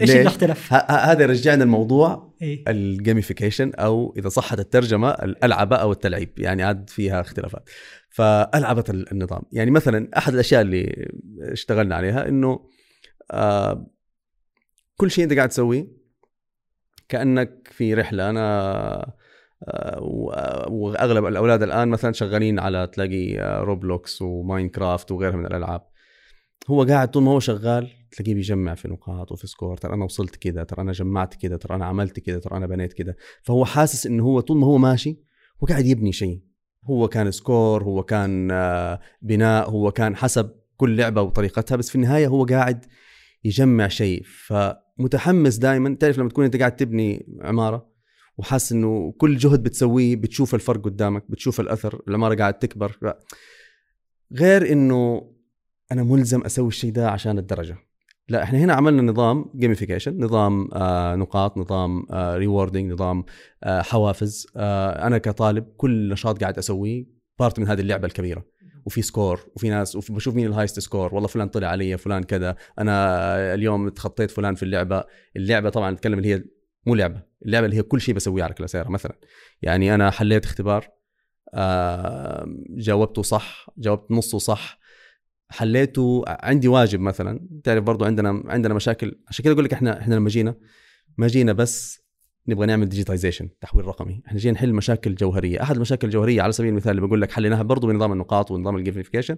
إيش الاختلاف؟ هذا يرجعنا الموضوع إيه؟ ال gamification أو إذا صحت الترجمة الألعبة أو التلعيب. يعني عاد فيها اختلافات. فألعبت النظام. يعني مثلا أحد الأشياء اللي اشتغلنا عليها إنه آه كل شيء أنت قاعد تسويه كأنك في رحلة. أنا آه وأغلب الأولاد الآن مثلا شغالين على تلاقي روبلوكس وماينكرافت وغيرها من الألعاب. هو قاعد طول ما هو شغال تلاقيه بيجمع في نقاط وفي score ترى أنا وصلت كذا ترى أنا جمعت كذا ترى أنا عملت كذا ترى أنا بنيت كذا فهو حاسس إنه هو طول ما هو ماشي هو قاعد يبني شيء. هو كان score هو كان آه، بناء هو كان حسب كل لعبة وطريقتها بس في النهاية هو قاعد يجمع شيء. فمتحمس دائما تعرف لما تكون أنت قاعد تبني عمارة وحاسس إنه كل جهد بتسويه بتشوف الفرق قدامك بتشوف الأثر العماره قاعد تكبر. غير إنه أنا ملزم أسوي الشيء ده عشان الدرجة. لا إحنا هنا عملنا نظام gamification نظام آه نقاط نظام آه rewarding نظام آه حوافز. آه أنا كطالب كل نشاط قاعد أسويه part من هذه اللعبة الكبيرة. وفي score وفي ناس وبشوف مين ال highest score والله فلان طلع علي فلان كذا. أنا اليوم تخطيت فلان في اللعبة. اللعبة طبعا نتكلم اللي هي مو لعبة. اللعبة اللي هي كل شيء بسويه على كلاسيرا مثلا. يعني أنا حليت اختبار آه جاوبته صح جاوبت نصه صح حليته عندي واجب مثلا. تعرف برضو عندنا عندنا مشاكل. عشان كده أقول لك إحنا إحنا لما جينا ما جينا بس نبغى نعمل digitization تحويل رقمي. إحنا جينا نحل مشاكل جوهرية. أحد المشاكل الجوهرية على سبيل المثال اللي بقول لك حليناها برضو بنظام النقاط ونظام ال gamification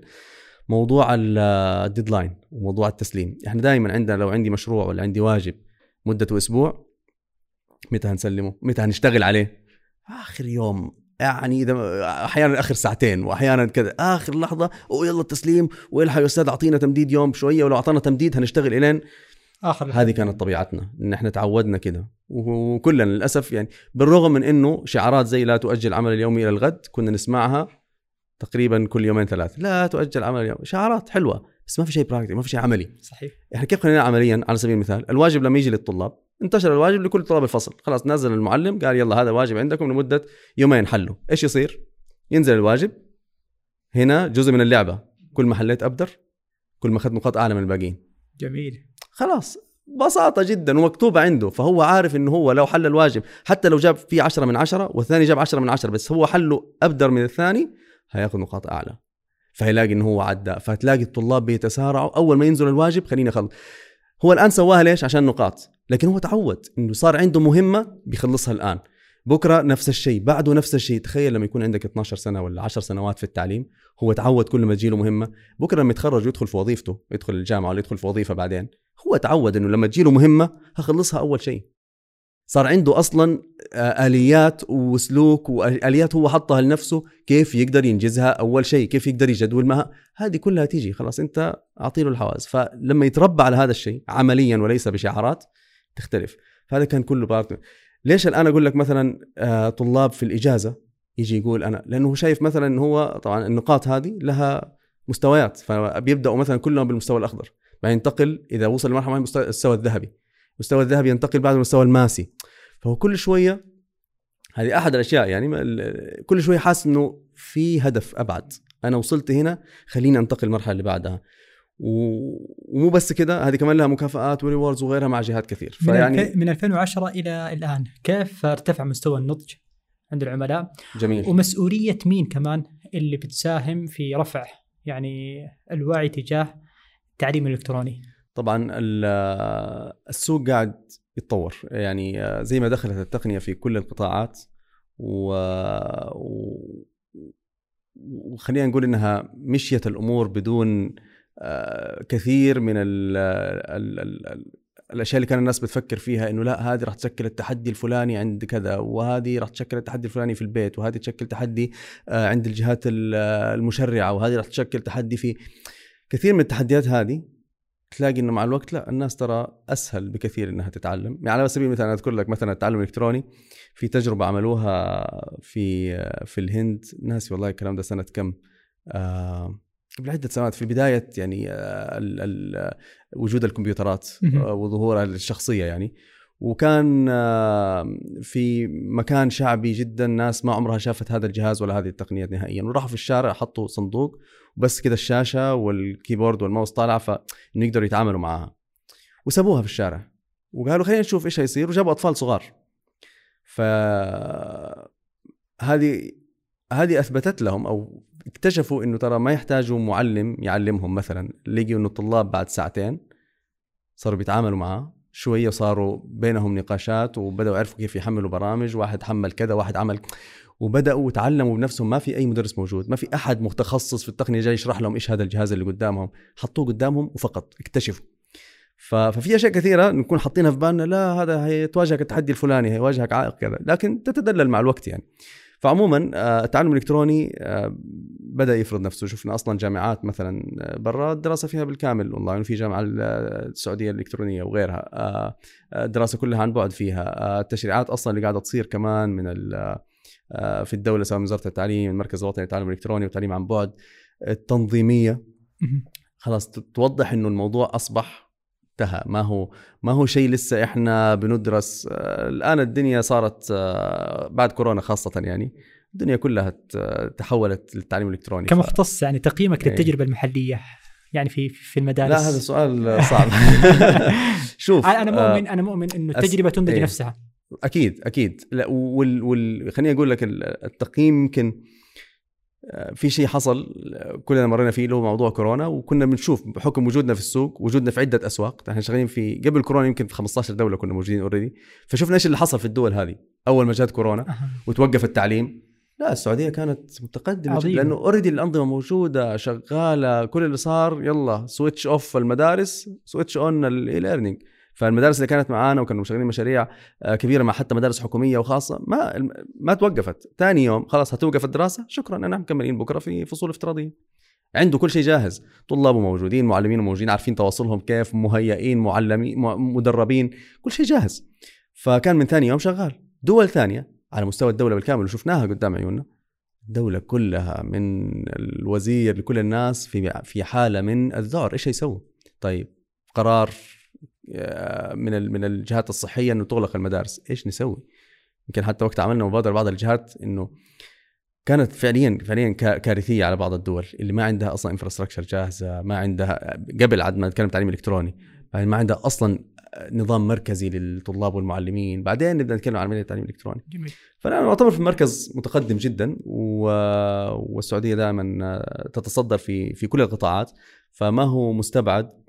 موضوع ال deadline وموضوع التسليم. إحنا دائما عندنا لو عندي مشروع ولا عندي واجب مدته أسبوع متى هنسلمه؟ متى هنشتغل عليه؟ آخر يوم يعني إذا أحيانا آخر ساعتين واحيانا كذا. آخر لحظة ويلا التسليم وإلحق يا أستاذ أعطينا تمديد يوم شوية ولو أعطانا تمديد هنشتغل إلين. آخر هذه كانت طبيعتنا إن إحنا تعودنا كده. وكلنا للأسف يعني بالرغم من إنه شعارات زي لا تؤجل العمل اليومي إلى الغد كنا نسمعها تقريبا كل يومين ثلاث لا تؤجل العمل اليوم. شعارات حلوة بس ما في شيء براكتيك ما في شيء عملي. صحيح. إحنا كيف خلينا عمليا؟ على سبيل المثال الواجب لما يجي للطلاب انتشر الواجب لكل طلاب الفصل. خلاص نزل المعلم قال يلا هذا واجب عندكم لمدة يومين حلوا. إيش يصير؟ ينزل الواجب. هنا جزء من اللعبة. كل ما حليت أبدر كل ما أخذت نقاط أعلى من الباقيين. جميل. خلاص بساطة جدا ومكتوبة عنده. فهو عارف إنه هو لو حل الواجب حتى لو جاب فيه 10 من 10 والثاني جاب 10 من 10 بس هو حله أبدر من الثاني هيأخذ نقاط أعلى. فهيلاقي إنه هو عدى. فتلاقي الطلاب بيتسارعوا. أول ما ينزل الواجب خليني أخلص. هو الآن سواها ليش؟ عشان نقاط. لكن هو تعود إنه صار عنده مهمة بيخلصها الآن. بكرة نفس الشيء بعده نفس الشيء. تخيل لما يكون عندك 12 سنة ولا 10 سنوات في التعليم هو تعود كل ما تجيله مهمة. بكرة لما يتخرج ويدخل في وظيفته يدخل الجامعة ولا يدخل في وظيفة بعدين. هو تعود إنه لما تجيله مهمة هخلصها أول شيء. صار عنده أصلا آه، آليات وسلوك وآليات هو حطها لنفسه كيف يقدر ينجزها أول شيء كيف يقدر يجدول معها. هذه كلها تيجي خلاص أنت أعطي له فلما يتربى على هذا الشيء عمليا وليس بشعارات تختلف. فهذا كان كله بارت. ليش الآن أقول لك مثلا آه، طلاب في الإجازة يجي يقول أنا؟ لأنه هو شايف مثلا انه هو طبعا النقاط هذه لها مستويات فبيبدأوا مثلا كلهم بالمستوى الأخضر. بعدين ينتقل إذا وصل لمرحلة المستوى الذهبي. المستوى الذهبي ينتقل بعد المستوى الماسي. فهو كل شوية هذه أحد الأشياء يعني كل شوية حاسس إنه في هدف أبعد. أنا وصلت هنا خليني أنتقل المرحلة اللي بعدها. ومو بس كده هذه كمان لها مكافآت وريوردز وغيرها مع جهات كثير. فيعني من 2010 إلى الآن. كيف ارتفع مستوى النضج عند العملاء؟ جميل. ومسؤولية مين كمان اللي بتساهم في رفع يعني الوعي تجاه التعليم الإلكتروني؟ طبعا السوق قاعد يتطور. يعني زي ما دخلت التقنية في كل القطاعات و... وخلينا نقول إنها مشيت الأمور بدون كثير من ال ال ال الأشياء اللي كان الناس بتفكر فيها إنه لا هذه راح تشكل التحدي الفلاني عند كذا وهذه راح تشكل التحدي الفلاني في البيت وهذه تشكل تحدي آه، عند الجهات المشرعة وهذه راح تشكل تحدي في كثير من التحديات هذه. تلاقي إنه مع الوقت لا الناس ترى أسهل بكثير إنها تتعلم. يعني على سبيل المثال أذكر لك مثلا التعلم الإلكتروني في تجربة عملوها في في الهند. ناسي والله الكلام ده سنة كم آه قبل عده سنوات. في بدايه يعني آه، ال ال وجود الكمبيوترات آه، وظهورها الشخصية يعني. وكان آه، في مكان شعبي جدا ناس ما عمرها شافت هذا الجهاز ولا هذه التقنيات نهائيا. وراحوا في الشارع حطوا صندوق وبس كذا الشاشة والكيبورد والماوس طالعه فانه يقدروا يتعاملوا معها. وسابوها في الشارع. وقالوا خلينا نشوف إيش هيصير وجابوا أطفال صغار. ف هذه هذه أثبتت لهم أو اكتشفوا إنه ترى ما يحتاجوا معلم يعلمهم مثلا. لقيوا إنه الطلاب بعد ساعتين صاروا بيتعاملوا معاه شوية صاروا بينهم نقاشات وبدأوا يعرفوا كيف يحملوا برامج. واحد حمل كذا واحد عمل وبدأوا يتعلموا بنفسهم. ما في أي مدرس موجود ما في أحد متخصص في التقنية جاي يشرح لهم إيش هذا الجهاز اللي قدامهم. حطوه قدامهم وفقط اكتشفوا. ففي أشياء كثيرة نكون حاطينها في بالنا لا هذا هيتواجهك التحدي الفلاني هيواجهك عائق كذا. لكن تتدلل مع الوقت يعني. فعموما آه، التعلم الإلكتروني آه، بدأ يفرض نفسه. شفنا أصلا جامعات مثلا آه، برا الدراسة فيها بالكامل. أونلاين وفي جامعة السعودية الإلكترونية وغيرها. الدراسة كلها عن بعد فيها. التشريعات أصلا اللي قاعدة تصير كمان من في الدولة سواء من وزارة التعليم المركز الوطني للتعلم الإلكتروني والتعليم عن بعد. التنظيمية خلاص توضح إنه الموضوع أصبح انتهى ما هو ما هو شيء لسه إحنا بندرس. آه، الآن الدنيا صارت آه، بعد كورونا خاصة يعني الدنيا كلها تحولت للتعليم الإلكتروني. ف- كمختص يعني تقييمك إيه. للتجربة المحلية يعني في في المدارس. لا هذا سؤال صعب. شوف أنا أنا آه، مؤمن أنا مؤمن إنه التجربة تنتج إيه. نفسها. أكيد أكيد. لا وال, وال خليني أقول لك ال- التقييم يمكن في شيء حصل كلنا مرينا فيه اللي هو موضوع كورونا وكنا بنشوف بحكم وجودنا في السوق وجودنا في عدة أسواق. إحنا شغالين في قبل كورونا يمكن في 15 دولة كنا موجودين already فشفنا إيش اللي حصل في الدول هذه. أول ما جات كورونا. وتوقف التعليم. لا السعودية كانت متقدمة عظيم. لأنه already الأنظمة موجودة شغالة كل اللي صار يلا switch off المدارس switch on ال e-learning فالمدارس اللي كانت معانا وكانوا شغالين مشاريع آه، كبيرة مع حتى مدارس حكومية وخاصة ما ما توقفت. ثاني يوم خلاص هتوقف الدراسة شكرا أنا مكملين بكرة في فصول افتراضية. عنده كل شيء جاهز. طلابه موجودين معلمين موجودين عارفين تواصلهم كيف مهيئين معلمين مدربين كل شيء جاهز. فكان من ثاني يوم شغال. دول ثانية على مستوى الدولة بالكامل وشفناها قدام عيوننا. الدولة كلها من الوزير لكل الناس في في حالة من الذعر إيش هيسووا؟ طيب قرار من ال- من الجهات الصحية إنه تغلق المدارس، إيش نسوي؟ يمكن حتى وقت عملنا مبادرة بعض الجهات إنه كانت فعليا فعليا كا- كارثية على بعض الدول اللي ما عندها أصلا انفراستراكشر جاهزة، ما عندها قبل عاد ما نتكلم تعليم إلكتروني، يعني ما عندها أصلا نظام مركزي للطلاب والمعلمين، بعدين نبدأ نتكلم عن عملية التعليم الإلكتروني. جميل فأنا أعتبر في مركز متقدم جدا و... والسعودية دائما تتصدر في في كل القطاعات فما هو مستبعد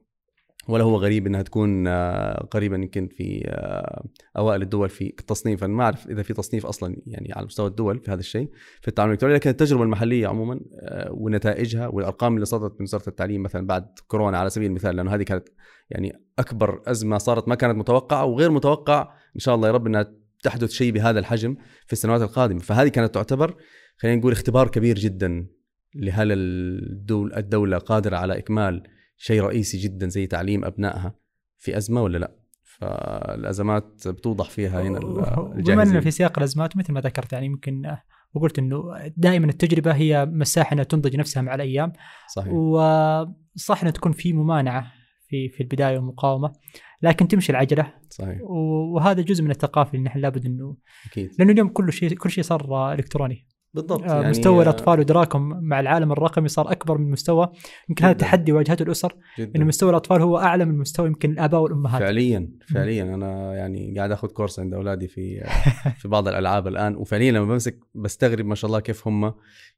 ولا هو غريب إنها تكون آه، قريبا يمكن في آه، أوائل الدول في التصنيف أنا ما أعرف إذا في تصنيف أصلا يعني على مستوى الدول في هذا الشيء في التعامل الإلكتروني لكن التجربة المحلية عموما آه، ونتائجها والأرقام اللي صدرت من وزارة التعليم مثلا بعد كورونا على سبيل المثال لأنه هذه كانت يعني أكبر أزمة صارت ما كانت متوقعة وغير متوقع إن شاء الله يا رب إنها تحدث شيء بهذا الحجم في السنوات القادمة. فهذه كانت تعتبر خلينا نقول اختبار كبير جدا لهل الدول الدولة قادرة على إكمال شيء رئيسي جدا زي تعليم أبنائها في أزمة ولا لا؟ فالأزمات بتوضح فيها هنا ال- بما اننا في سياق الأزمات مثل ما ذكرت يعني يمكن آه، وقلت إنه دائما التجربة هي مساحة إنها تنضج نفسها مع الأيام. صحيح. وصح إنها تكون في ممانعة في في البداية ومقاومه لكن تمشي العجلة. صحيح. وهذا جزء من الثقافة اللي نحن لابد إنه أكيد. لأنه اليوم كل شيء كل شيء صار إلكتروني. بالضبط آه، يعني مستوى آه، الأطفال وإدراكهم مع العالم الرقمي صار أكبر من مستوى يمكن هذا. تحدي واجهته الأسر جدا. انه مستوى الأطفال هو أعلى من مستوى يمكن الآباء والأمهات. فعليا فعليا. أنا يعني قاعد آخذ كورس عند أولادي في في بعض الألعاب الآن وفعليا لما بمسك بستغرب ما شاء الله كيف هم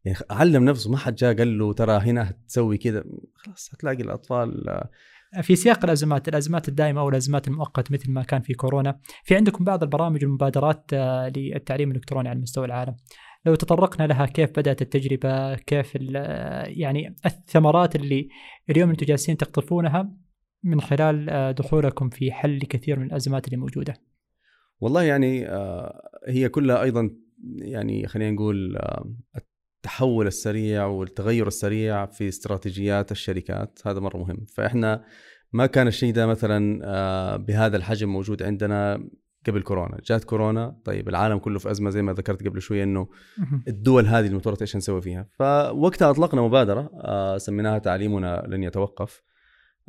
يعني علم نفسه ما حد جاء قال له ترى هنا هتسوي كذا. خلاص هتلاقي الأطفال آه، في سياق الأزمات الأزمات الدائمة أو الأزمات المؤقتة مثل ما كان في كورونا. في عندكم بعض البرامج والمبادرات آه، للتعليم الإلكتروني على مستوى العالم. لو تطرقنا لها كيف بدأت التجربة؟ كيف يعني الثمرات اللي اليوم أنتم جالسين تقطفونها من خلال آه، دخولكم في حل كثير من الأزمات اللي موجودة؟ والله يعني آه، هي كلها أيضا يعني خلينا نقول آه، التحول السريع والتغير السريع في استراتيجيات الشركات. هذا مرة مهم. فإحنا ما كان الشيء ده مثلا بهذا الحجم موجود عندنا. قبل كورونا. جات كورونا طيب العالم كله في أزمة زي ما ذكرت قبل شوية إنه الدول هذه المتورطه إيش نسوي فيها؟ فوقتها أطلقنا مبادرة آه، سميناها تعليمنا لن يتوقف.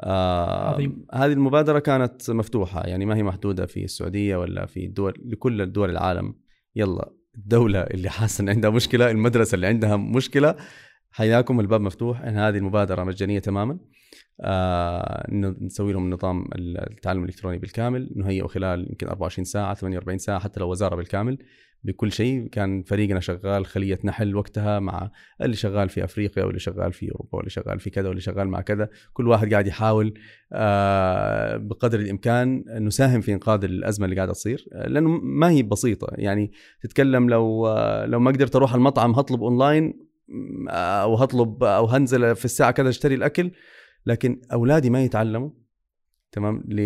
آه عظيم. هذه المبادرة كانت مفتوحة يعني ما هي محدودة في السعودية ولا في الدول لكل الدول العالم. يلا الدولة اللي حاسة إن عندها مشكلة المدرسة اللي عندها مشكلة حياكم الباب مفتوح إن هذه المبادرة مجانية تماما. آه نسوي لهم نظام التعلم الإلكتروني بالكامل نهيئه خلال يمكن 24 ساعة 48 ساعة حتى لو وزارة بالكامل. بكل شيء كان فريقنا شغال خلية نحل وقتها مع اللي شغال في أفريقيا واللي شغال في أوروبا واللي شغال في كذا واللي شغال مع كذا. كل واحد قاعد يحاول آه، بقدر الإمكان نساهم في إنقاذ الأزمة اللي قاعدة تصير. لأنه ما هي بسيطة يعني تتكلم لو آه، لو ما قدرت أروح المطعم هطلب أونلاين أو هطلب أو هنزل في الساعة كذا أشتري الأكل لكن أولادي ما يتعلموا تمام ل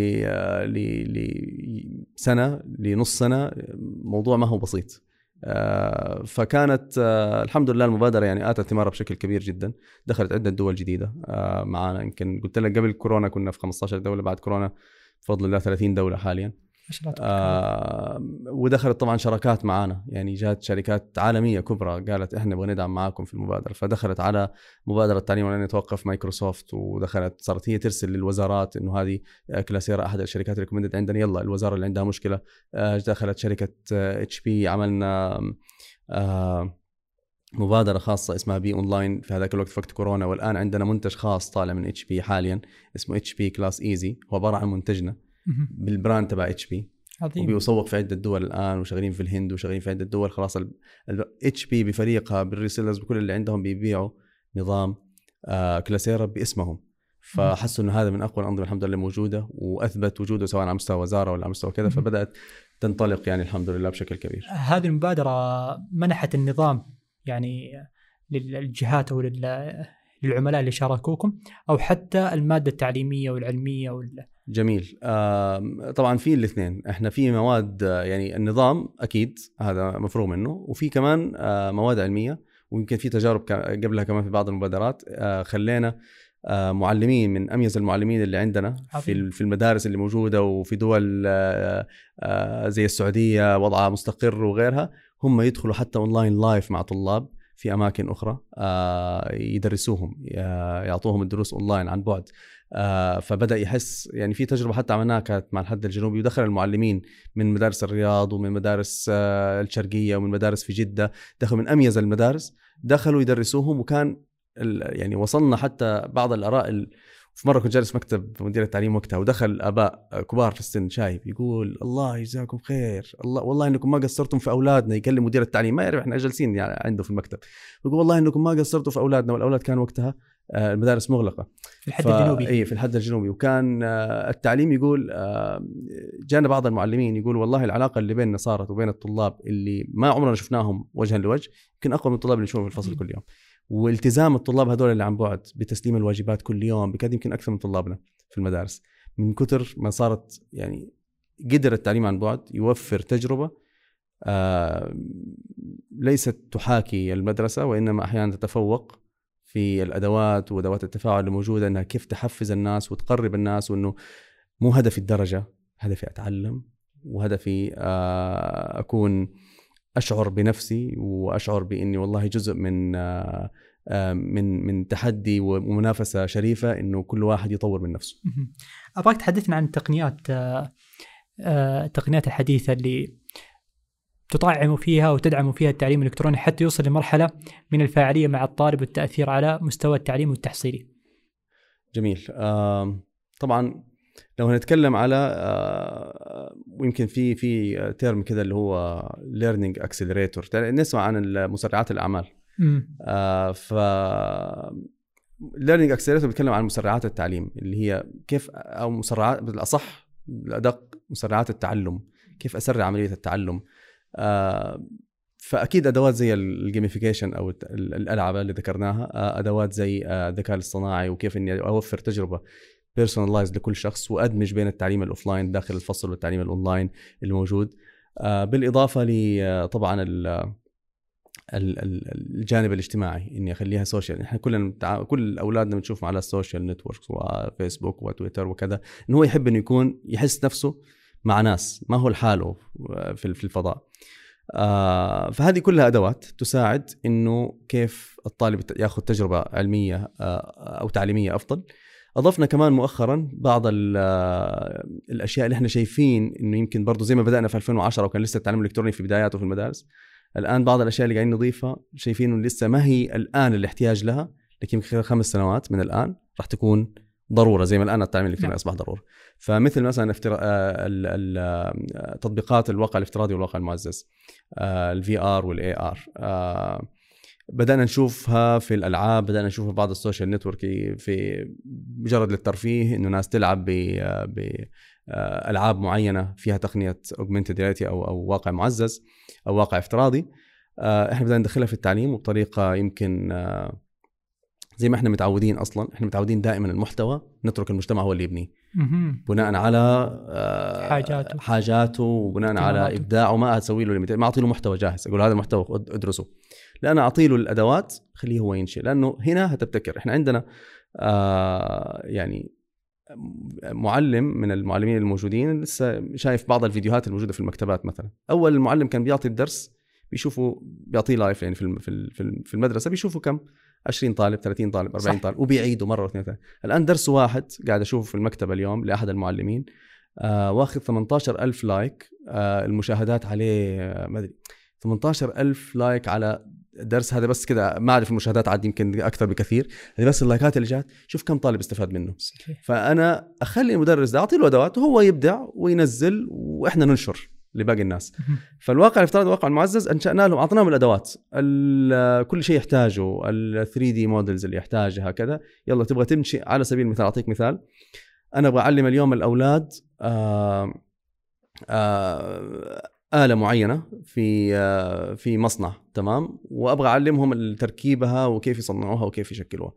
ل لسنه لنص سنة موضوع ما هو بسيط. آه، فكانت آه، الحمد لله المبادرة يعني آتت ثمارها بشكل كبير جدا دخلت عدة دول جديدة آه، معانا. يمكن قلت لك قبل كورونا كنا في 15 دولة بعد كورونا بفضل الله 30 دولة حاليا. آه ودخلت طبعا شراكات معانا. يعني جات شركات عالمية كبرى قالت إحنا نبغى ندعم معاكم في المبادرة. فدخلت على مبادرة تعليم ولن يتوقف مايكروسوفت ودخلت صارت هي ترسل للوزارات إنه هذه آه، كلاسيرا أحد الشركات recommended عندنا يلا الوزارة اللي عندها مشكلة. آه دخلت شركة HP عملنا آه مبادرة خاصة اسمها Be Online في هذاك الوقت في وقت كورونا والآن عندنا منتج خاص طالع من HP حاليا اسمه HP Class Easy هو عبارة عن منتجنا. بال brand تبع HP عظيم. وبيسوق في عدة دول الآن وشغالين في الهند وشغالين في عدة دول. خلاص HP بفريقها بال resellers بكل اللي عندهم بيبيعوا نظام آه كلاسيرا باسمهم. فحسوا إنه هذا من أقوى الأنظمة الحمد لله موجودة وأثبت وجوده سواء على مستوى وزارة ولا على مستوى كذا. فبدأت تنطلق يعني الحمد لله بشكل كبير. هذه المبادرة منحت النظام يعني للجهات أو لل- للعملاء اللي شاركوكم أو حتى المادة التعليمية والعلمية وال... جميل. طبعا في الاثنين. إحنا في مواد يعني النظام أكيد هذا مفروغ منه وفي كمان مواد علمية ويمكن في تجارب قبلها كمان في بعض المبادرات. خلينا معلمين من أميز المعلمين اللي عندنا في في المدارس اللي موجودة وفي دول زي السعودية وضعها مستقر وغيرها. هم يدخلوا حتى online live مع طلاب في أماكن أخرى يدرسوهم يعطوهم الدروس اونلاين عن بعد. فبدأ يحس يعني في تجربة حتى عملناها كانت مع الحد الجنوبي ودخل المعلمين من مدارس الرياض ومن مدارس آه، الشرقية ومن مدارس في جدة دخلوا من أميز المدارس دخلوا يدرسوهم وكان يعني وصلنا حتى بعض الآراء ال- في مرة كنت جالس مكتب مدير التعليم وقتها ودخل آباء كبار في السن شايب يقول الله يجزاكم خير الله والله إنكم ما قصرتم في أولادنا. يكلم مدير التعليم ما يعرف إحنا جالسين يعني عنده في المكتب يقول والله إنكم ما قصرتوا في أولادنا. والأولاد كان وقتها آه، المدارس مغلقة. في الحد ف- الجنوبي. اي في الحد الجنوبي. وكان آه، التعليم يقول آه، جانا بعض المعلمين يقول والله العلاقة اللي بيننا صارت وبين الطلاب اللي ما عمرنا شفناهم وجها لوجه يمكن أقوى من الطلاب اللي نشوفهم في الفصل كل يوم. والتزام الطلاب هذول اللي عن بعد بتسليم الواجبات كل يوم بكاد يمكن أكثر من طلابنا في المدارس. من كثر ما صارت يعني قدر التعليم عن بعد يوفر تجربة آه، ليست تحاكي المدرسة وإنما أحيانا تتفوق في الأدوات وأدوات التفاعل اللي موجودة إنها كيف تحفز الناس وتقرب الناس وإنه مو هدفي الدرجة هدفي أتعلم وهدفي آه، أكون أشعر بنفسي وأشعر بإني والله جزء من آه، آه، من من تحدي ومنافسة شريفة إنه كل واحد يطور من نفسه. أبغاك تحدثنا عن التقنيات التقنيات الحديثة اللي تطعم فيها وتدعم فيها التعليم الإلكتروني حتى يوصل لمرحلة من الفاعلية مع الطالب والتأثير على مستوى التعليم والتحصيلي. جميل طبعا لو هنتكلم على ويمكن في في term كده اللي هو learning accelerator نسمع عن مسرعات الأعمال. آه، ف learning accelerator بيتكلم عن مسرعات التعليم اللي هي كيف أو مسرعات بالأصح الأدق مسرعات التعلم كيف أسرع عملية التعلم فأكيد أدوات زي ال gamification أو الألعاب اللي ذكرناها آه، أدوات زي آه، الذكاء الاصطناعي وكيف إني أوفر تجربة personalize لكل شخص وأدمج بين التعليم ال offline داخل الفصل والتعليم الاونلاين الموجود آه، بالإضافة ل آه، طبعا ال- ال- ال- الجانب الاجتماعي إني أخليها social إحنا كلنا. كل أولادنا بنشوفهم على ال social networks وفيسبوك وتويتر وكذا انه هو يحب إنه يكون يحس نفسه مع ناس ما هو لحاله في الفضاء آه فهذه كلها أدوات تساعد إنه كيف الطالب ياخذ تجربة علمية آه أو تعليمية أفضل. أضفنا كمان مؤخرا بعض آه، الأشياء اللي إحنا شايفين إنه يمكن برضه زي ما بدأنا في 2010 وكان لسه التعليم الإلكتروني في بداياته في المدارس. الآن بعض الأشياء اللي قاعدين نضيفها شايفين إنه لسه ما هي الآن الإحتياج لها لكن خلال خمس سنوات من الآن راح تكون ضرورة زي ما الآن التعليم الإلكتروني نعم. أصبح ضرورة. فمثل مثلا افترا... آه، ال- ال- آه، تطبيقات الواقع الافتراضي والواقع المعزز ال VR وال AR. بدأنا نشوفها في الألعاب بدأنا نشوفها في بعض ال social network في مجرد للترفيه إنه ناس تلعب ب ب آه، ألعاب معينة فيها تقنية augmented reality أو أو واقع معزز أو واقع افتراضي. آه، إحنا بدأنا ندخلها في التعليم وبطريقة يمكن آه، زي ما إحنا متعودين أصلا. إحنا متعودين دائما المحتوى نترك المجتمع هو اللي يبنيه. بناء على آه، حاجاته. حاجاته وبناء على. إبداعه. ما أسوي له ما أعطي له محتوى جاهز. أقول هذا المحتوى ادرسه. لا أنا أعطي له الأدوات خليه هو ينشئ. لأنه هنا هتبتكر. إحنا عندنا آه يعني معلم من المعلمين الموجودين لسه شايف بعض الفيديوهات الموجودة في المكتبات مثلا. أول المعلم كان بيعطي الدرس بيشوفوا بيعطيه live يعني في في المدرسة بيشوفوا كم 20 طالب 30 طالب 40 صح. طالب وبيعيدوا مرة واثنين ثلاثة الآن درس واحد قاعد أشوفه في المكتبة اليوم لأحد المعلمين آه واخذ 18000 like آه المشاهدات عليه آه ما أدري 18000 like على درس هذا بس كذا ما أعرف المشاهدات عاد يمكن أكثر بكثير هذه بس اللايكات اللي جات شوف كم طالب استفاد منه. صحيح. فأنا أخلي المدرس ده اعطي له ادوات وهو يبدع وينزل وإحنا ننشر. لباقي الناس. فالواقع الافتراضي الواقع المعزز انشأنا لهم أعطيناهم الأدوات. ال- كل شيء يحتاجه ال 3D models اللي يحتاجها كذا. يلا تبغى تمشي؟ على سبيل المثال أعطيك مثال. أنا أبغى أعلم اليوم الأولاد آه آه آلة معينة في آه في مصنع تمام؟ وأبغى أعلمهم تركيبها وكيف يصنعوها وكيف يشكلوها.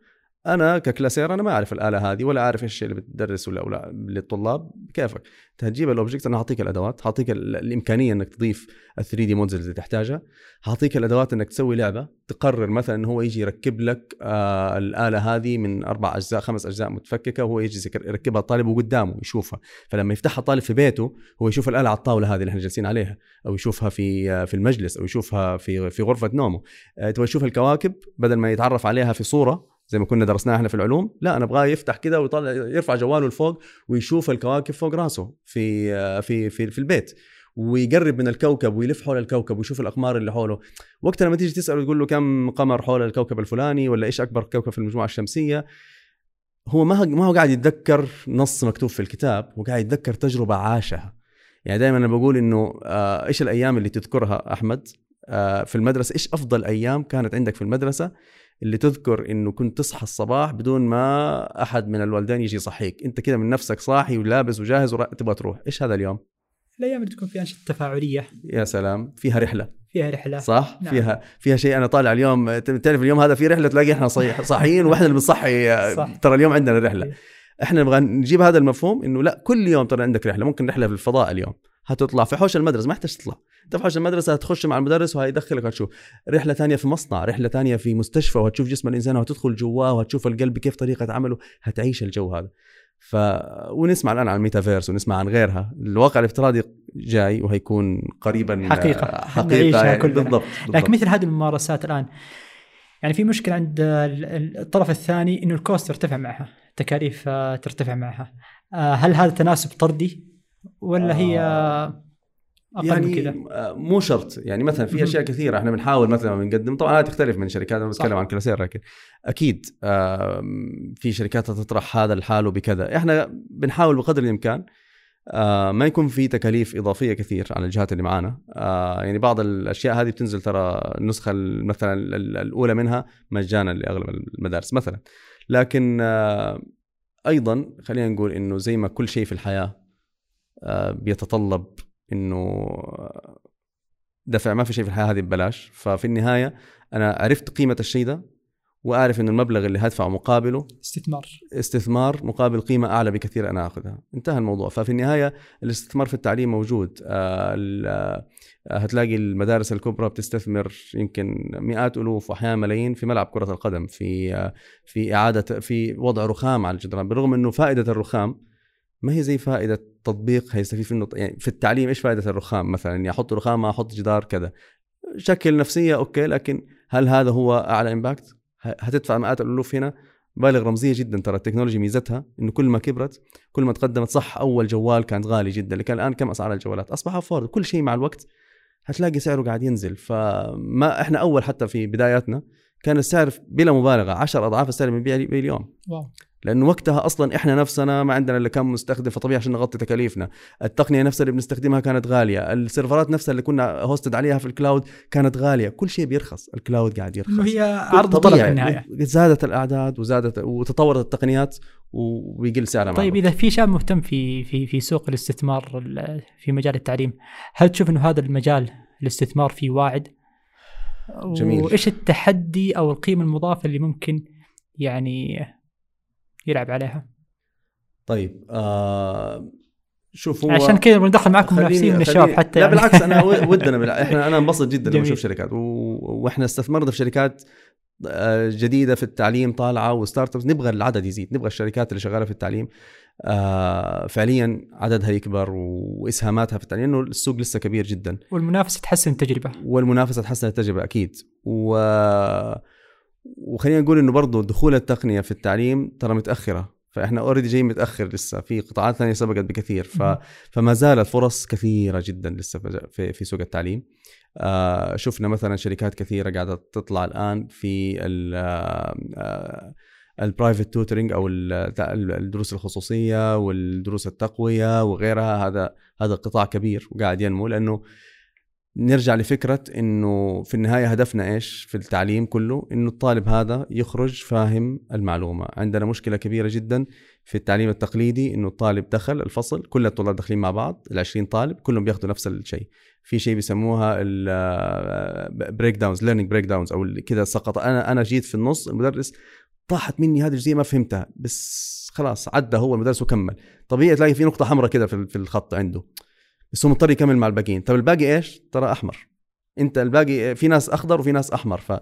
أنا ككلاسير أنا ما أعرف الآلة هذه ولا عارف إيش اللي بتدرسه لأولا- للطلاب كيفك؟ هتجيب ال object أنا هعطيك الأدوات هعطيك ال- الإمكانية إنك تضيف ال 3D models اللي تحتاجها هعطيك الأدوات إنك تسوي لعبة تقرر مثلا إنه هو يجي يركب لك آه الآلة هذه من أربع أجزاء خمس أجزاء متفككة وهو يجي يركبها الطالب وقدامه يشوفها فلما يفتحها الطالب في بيته هو يشوف الآلة على الطاولة هذه اللي إحنا جالسين عليها أو يشوفها في آه، في المجلس أو يشوفها في في غرفة نومه. آه، تبغى تشوف الكواكب بدل ما يتعرف عليها في صورة زي ما كنا درسناها إحنا في العلوم لا أنا أبغاه يفتح كده ويطلع يرفع جواله لفوق ويشوف الكواكب فوق راسه في في في في البيت ويقرب من الكوكب ويلف حول الكوكب ويشوف الأقمار اللي حوله. وقت لما تيجي تساله تقول له كم قمر حول الكوكب الفلاني ولا إيش أكبر كوكب في المجموعة الشمسية هو ما ما هو قاعد يتذكر نص مكتوب في الكتاب هو قاعد يتذكر تجربة عاشها. يعني دائما أنا بقول إنه آه، إيش الأيام اللي تذكرها أحمد؟ آه، في المدرسة إيش أفضل أيام كانت عندك في المدرسة؟ اللي تذكر إنه كنت تصحى الصباح بدون ما أحد من الوالدين يجي يصحيك. أنت كده من نفسك صاحي ولابس وجاهز وتبغى تروح. إيش هذا اليوم؟ الأيام اللي تكون فيها أنشطة تفاعلية. يا سلام. فيها رحلة. فيها رحلة. صح؟ نعم. فيها فيها شيء أنا طالع اليوم. تعرف اليوم هذا في رحلة تلاقي إحنا صحيح صاحيين وإحنا اللي بنصحي. صح. ترى اليوم عندنا رحلة. إحنا نبغى نجيب هذا المفهوم إنه لا كل يوم ترى عندك رحلة. ممكن رحلة في الفضاء اليوم. هتطلع. في حوش المدرسة ما يحتاج تطلع. أنت في حوش المدرسة هتخش مع المدرس وهيدخلك هتشوف. رحلة ثانية في مصنع رحلة ثانية في مستشفى وهتشوف جسم الإنسان وهتدخل جواه وهتشوف القلب كيف طريقة عمله. هتعيش الجو هذا. ف ونسمع الآن عن الميتافيرس ونسمع عن غيرها. الواقع الافتراضي جاي وهيكون قريبا حقيقة. حقيقة. نعيشها يعني كلنا. بالضبط, لكن بالضبط. مثل هذه الممارسات الآن يعني في مشكلة عند ال- ال- الطرف الثاني إنه الكوست ترتفع معها التكاليف ترتفع معها. آه، هل هذا تناسب طردي؟ ولا هي أقل يعني من كذا؟ آه، مو شرط. يعني مثلا في. أشياء كثيرة. إحنا بنحاول مثلا بنقدم. طبعا هذه تختلف من شركات أنا. بتكلم عن كلاسير لكن أكيد آه، في شركات تطرح هذا الحال وبكذا. إحنا بنحاول بقدر الإمكان. آه، ما يكون في تكاليف إضافية كثير على الجهات اللي معانا. آه، يعني بعض الأشياء هذه بتنزل ترى النسخة ال- مثلا ال- ال- الأولى منها مجانا لأغلب المدارس مثلا. لكن آه، أيضا خلينا نقول إنه زي ما كل شيء في الحياة آه، بيتطلب إنه دفع ما في شيء في الحياة هذه ببلاش. ففي النهاية أنا عرفت قيمة الشيء ده وأعرف انه المبلغ اللي هدفعه مقابله استثمار. استثمار مقابل قيمة أعلى بكثير أنا أخذها. انتهى الموضوع. ففي النهاية الاستثمار في التعليم موجود. آه، آه، هتلاقي المدارس الكبرى بتستثمر يمكن مئات ألوف وأحيانا ملايين في ملعب كرة القدم في آه، في إعادة في وضع رخام على الجدران بالرغم إنه فائدة الرخام ما هي زي فائدة تطبيق هيستفيد منه يعني في التعليم إيش فائدة الرخام مثلا؟ اني أحط رخام ما أحط جدار كذا. شكل نفسية okay لكن هل هذا هو أعلى impact هتدفع مئات الألوف هنا؟ مبالغ رمزية جدا ترى التكنولوجيا ميزتها إنه كل ما كبرت كل ما تقدمت صح أول جوال كان غالي جدا لكن الآن كم أسعار الجوالات؟ أصبح afford كل شيء مع الوقت هتلاقي سعره قاعد ينزل. فما إحنا أول حتى في بداياتنا كان السعر بلا مبالغة 10 أضعاف السعر اللي بنبيع اليوم. wow. لأنه وقتها أصلا إحنا نفسنا ما عندنا إلا كم مستخدم فطبيعي عشان نغطي تكاليفنا. التقنية نفسها اللي بنستخدمها كانت غالية. السيرفرات نفسها اللي كنا hosted عليها في ال cloud كانت غالية. كل شيء بيرخص. ال cloud قاعد يرخص. هي عرض وطلب في النهاية. زادت الأعداد وزادت وتطورت التقنيات وبيقل سعرها طيب. إذا في شاب مهتم في في في سوق الاستثمار ال- في مجال التعليم هل تشوف إنه هذا المجال الاستثمار فيه واعد؟ جميل. وإيش التحدي أو القيمة المضافة اللي ممكن يعني يلعب عليها. طيب آه شوف هو عشان كذا بندخل معكم منافسين من الشباب حتى لا يعني. بالعكس أنا ودنا بالع... إحنا أنا انبسط جدا لما. أشوف شركات. و... وإحنا استثمرنا في شركات آه، جديدة في التعليم طالعة وستارت أبس. نبغى العدد يزيد. نبغى الشركات اللي شغالة في التعليم آه، فعليا عددها يكبر وإسهاماتها في التعليم لأنه السوق لسه كبير جدا. والمنافسة تحسن التجربة. والمنافسة تحسن التجربة أكيد. و وخلينا نقول إنه برضه دخول التقنية في التعليم ترى متأخرة. فإحنا already جايين متأخر لسه. في قطاعات ثانية سبقت بكثير. ف... فما زالت فرص كثيرة جدا لسه في في سوق التعليم. آه شفنا مثلا شركات كثيرة قاعدة تطلع الآن في ال private tutoring أو الدروس الخصوصية والدروس التقوية وغيرها. هذا هذا قطاع كبير وقاعد ينمو لأنه نرجع لفكرة إنه في النهاية هدفنا إيش؟ في التعليم كله إنه الطالب هذا يخرج فاهم المعلومة. عندنا مشكلة كبيرة جدا في التعليم التقليدي إنه الطالب دخل الفصل كل الطلاب داخلين مع بعض ال 20 طالب كلهم بياخذوا نفس الشيء. في شيء بيسموها ال breakdowns learning breakdowns أو كذا سقط. أنا أنا جيت في النص المدرس طاحت مني هذه الجزئية ما فهمتها بس خلاص عدى هو المدرس وكمل. طبيعي تلاقي في نقطة حمراء كذا في الخط عنده. بس هو مضطر يكمل مع الباقيين. طب الباقي إيش؟ ترى أحمر. أنت الباقي في ناس أخضر وفي ناس أحمر. ف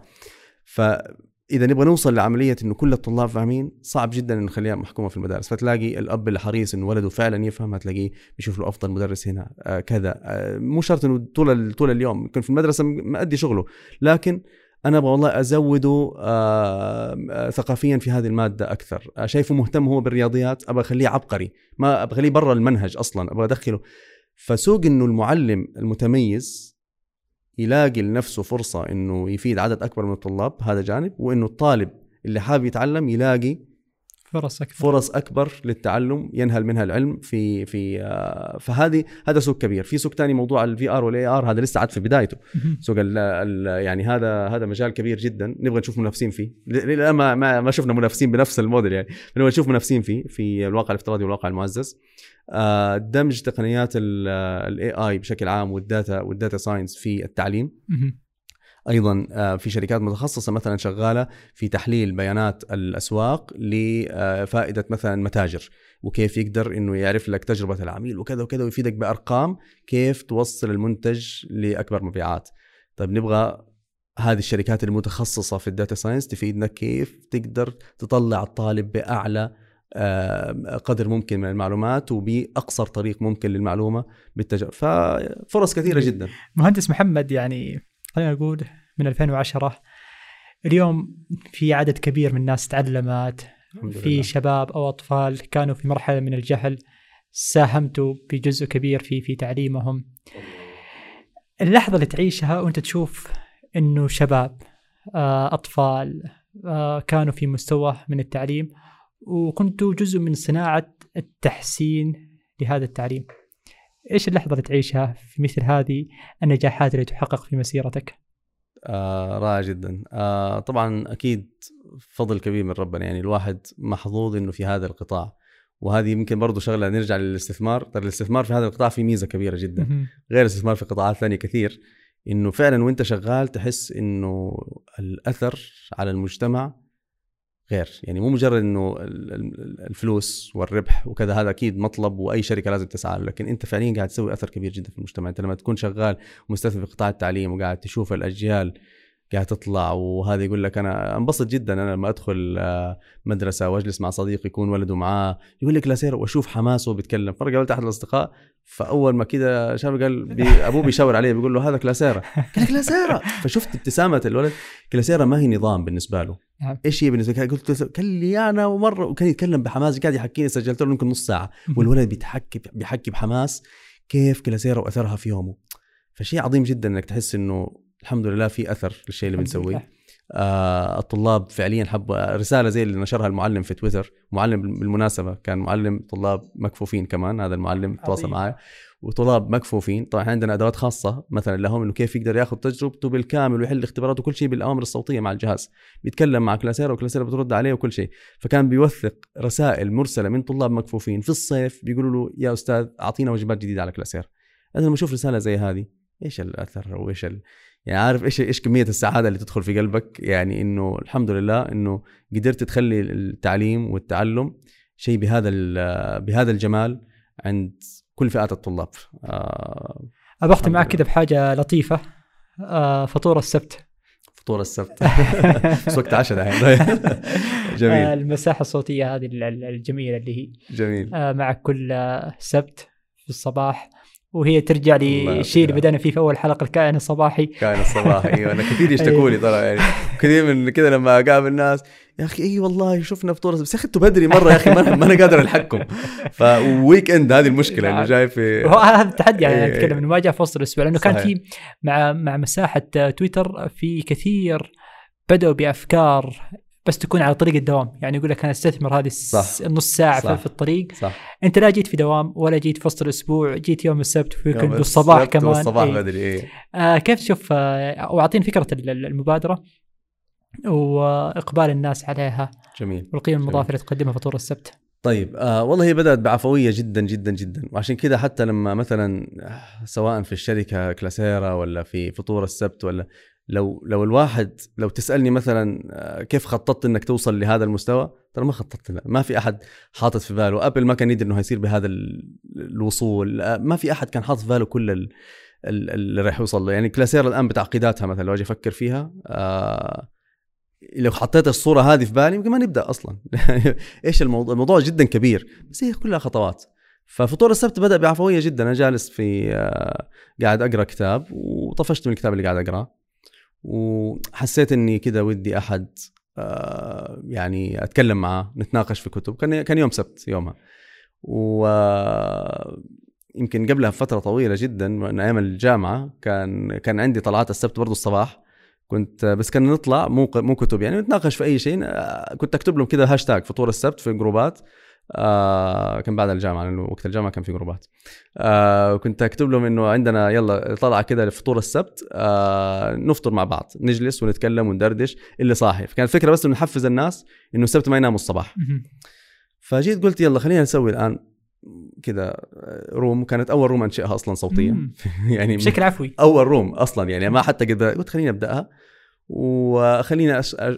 فاذا نبغى نوصل لعملية إنه كل الطلاب فاهمين صعب جدا إنه نخليها محكومة في المدارس. فتلاقي الأب اللي حريص إنه ولده فعلا يفهم هتلاقيه بيشوف له أفضل مدرس هنا آه كذا. آه مو شرط إنه طول طول اليوم. يكون في المدرسة مأدي شغله. لكن أنا أبغى والله أزوده آه آه ثقافيا في هذه المادة أكثر. آه شايفه مهتم هو بالرياضيات أبغى أخليه عبقري. ما أبغى أخليه برا المنهج أصلا. أبغى أدخله. فسوق إنه المعلم المتميز يلاقي لنفسه فرصة إنه يفيد عدد أكبر من الطلاب هذا جانب وإنه الطالب اللي حابب يتعلم يلاقي فرص أكبر. فرص أكبر للتعلم ينهل منها العلم في في آه، فهذه هذا سوق كبير. في سوق ثاني موضوع ال VR وال AR هذا لسه عاد في بدايته. سوق ال ال يعني هذا هذا مجال كبير جدا. نبغى نشوف منافسين فيه. ما ما, ما شفنا منافسين بنفس الموديل يعني. نبغى نشوف منافسين فيه في الواقع الافتراضي والواقع المعزز دمج تقنيات ال AI بشكل عام وال data وال data science في التعليم. أيضا آه، في شركات متخصصة مثلا شغالة في تحليل بيانات الأسواق لفائده مثلا متاجر وكيف يقدر إنه يعرف لك تجربة العميل وكذا وكذا ويفيدك بأرقام كيف توصل المنتج لأكبر مبيعات. طيب نبغى هذه الشركات المتخصصة في ال data science تفيدنا كيف تقدر تطلع الطالب بأعلى آه، قدر ممكن من المعلومات وبأقصر طريق ممكن للمعلومة بالتجربة. ففرص كثيرة جدا. مهندس محمد يعني خلينا نقول من 2010 اليوم في عدد كبير من الناس تعلمت في لله. شباب أو أطفال كانوا في مرحلة من الجهل ساهمتوا بجزء كبير في في تعليمهم. اللحظة اللي تعيشها وأنت تشوف إنه شباب آه، أطفال آه، كانوا في مستوى من التعليم وكنتوا جزء من صناعة التحسين لهذا التعليم. إيش اللحظة اللي تعيشها في مثل هذه النجاحات اللي تحقق في مسيرتك؟ آه رائع جدا. آه طبعا أكيد فضل كبير من ربنا. يعني الواحد محظوظ إنه في هذا القطاع. وهذه يمكن برضه شغلة نرجع للاستثمار. ترى الاستثمار في هذا القطاع في ميزة كبيرة جدا. غير الاستثمار في قطاعات ثانية كثير. إنه فعلا وإنت شغال تحس إنه الأثر على المجتمع غير. يعني مو مجرد إنه الفلوس والربح وكذا هذا أكيد مطلب وأي شركة لازم تسعى له. لكن أنت فعليا قاعد تسوي أثر كبير جدا في المجتمع. أنت لما تكون شغال ومستثمر في قطاع التعليم وقاعد تشوف الأجيال قاعد تطلع وهذا يقول لك أنا انبسط جدا أنا لما أدخل آه، مدرسة وأجلس مع صديق يكون ولده معاه يقول لك لاسير وأشوف حماسه بيتكلم فرق قابلت أحد الأصدقاء فأول ما كذا شاف قال بي أبوه بيشاور عليه بيقول له هذا كلاسيرا قال لك كلاسيرا فشفت ابتسامة الولد. كلاسيرا ما هي نظام بالنسبة له. نعم. إيش هي بالنسبة لي قلت قال لي أنا ومره وكان يتكلم بحماس قاعد يحكيني سجلت له يمكن نص ساعة. والولد بيتحكي بيحكي بحماس كيف كلاسيرا وأثرها في يومه. فشيء عظيم جدا إنك تحس إنه الحمد لله في أثر للشيء اللي بنسويه. آه الطلاب فعليا حبوا رسالة زي اللي نشرها المعلم في تويتر. معلم بالمناسبة كان معلم طلاب مكفوفين كمان هذا المعلم تواصل معي وطلاب مكفوفين طبعا عندنا أدوات خاصة مثلا لهم إنه كيف يقدر يأخذ تجربته بالكامل ويحل اختباراته وكل شيء بالأوامر الصوتية مع الجهاز. بيتكلم مع كلاسيرا وكلاسيرا بترد عليه وكل شيء. فكان بيوثق رسائل مرسلة من طلاب مكفوفين في الصيف بيقولوا له يا أستاذ أعطينا وجبات جديدة على كلاسيرا. أنا لما أشوف رسالة زي هذه إيش الأثر وإيش. يعني عارف إيش إيش كمية السعادة اللي تدخل في قلبك؟ يعني إنه الحمد لله إنه قدرت تخلي التعليم والتعلم شيء بهذا بهذا الجمال عند كل فئات الطلاب. آه ابى أختم معك كذا بحاجة لطيفة. آه فطور السبت. فطور السبت. بس وقت عشاء دحين. آه، جميل. المساحة الصوتية هذه ال- ال- الجميلة اللي هي. جميل. آه، معك كل آه، سبت في الصباح. وهي ترجع الله للشيء اللي. بدأنا فيه في أول حلقة الكائن الصباحي كان الصباح أيوه أنا كثير يشتكوا لي ترى يعني كثير من كذا لما أقابل الناس يا أخي أي والله شفنا فطور بس يا أخي أنتوا بدري مرة يا أخي ما أنا قادر ألحقكم ف weekend هذه المشكلة إنه جاي في هذا التحدي يعني إيه، أتكلم إيه. إنه ما جاء في وسط الأسبوع لأنه كان. في مع مع مساحة تويتر في كثير بدأوا بأفكار بس تكون على طريق الدوام يعني يقول لك أنا أستثمر هذه صح. النص ساعة صح. في- الطريق صح أنت لا جيت في دوام ولا جيت في وسط الأسبوع جيت يوم السبت weekend والصباح السبت كمان والصباح إيه. بدري إيه. آه كيف تشوف آه وأعطيني فكرة ال- ال- المبادرة وإقبال الناس عليها جميل والقيمة المضافة اللي تقدمها فطور السبت طيب آه والله هي بدأت بعفوية جدا جدا جدا وعشان كذا حتى لما مثلا آه، سواء في الشركة كلاسيرا ولا في فطور السبت ولا لو لو الواحد لو تسألني مثلا آه، كيف خططت إنك توصل لهذا المستوى؟ ترى ما خططت لا. ما في أحد حاطط في باله. أبل ما كان يدري إنه هيصير بهذا ال- الوصول. آه، ما في أحد كان حاطط في باله كل ال- ال- اللي راح يوصل له. يعني كلاسيرا الآن بتعقيداتها مثلا لو أجي أفكر فيها آه لو حطيت الصورة هذه في بالي يمكن ما نبدأ أصلا. إيش الموضوع؟ الموضوع جدا كبير. بس هي كلها خطوات. ففطور السبت بدأ بعفوية جدا. أنا جالس في قاعد أقرأ كتاب وطفشت من الكتاب اللي قاعد أقرأه. وحسيت إني كذا ودي أحد آه، يعني أتكلم معاه نتناقش في كتب. كان كان يوم سبت يومها. و يمكن قبلها بفترة طويلة جدا من أيام الجامعة كان كان عندي طلعات السبت برضو الصباح. كنت بس كنا نطلع مو مو كتب يعني نتناقش في أي شيء آه، كنت أكتب لهم كذا هاشتاج فطور السبت في groupات. آه كان بعد الجامعة لأنه وقت الجامعة كان في groupات آه كنت أكتب لهم إنه عندنا يلا طلعة كذا لفطور السبت آه نفطر مع بعض نجلس ونتكلم وندردش اللي صاحي. فكان الفكرة بس إنه نحفز الناس إنه السبت ما يناموا الصباح. فجيت قلت يلا خلينا نسوي الآن كذا room. كانت أول room أنشئها أصلا صوتيه. يعني بشكل عفوي. أول room أصلا يعني ما حتى قد قلت خليني أبدأها. وخلينا أش... أش...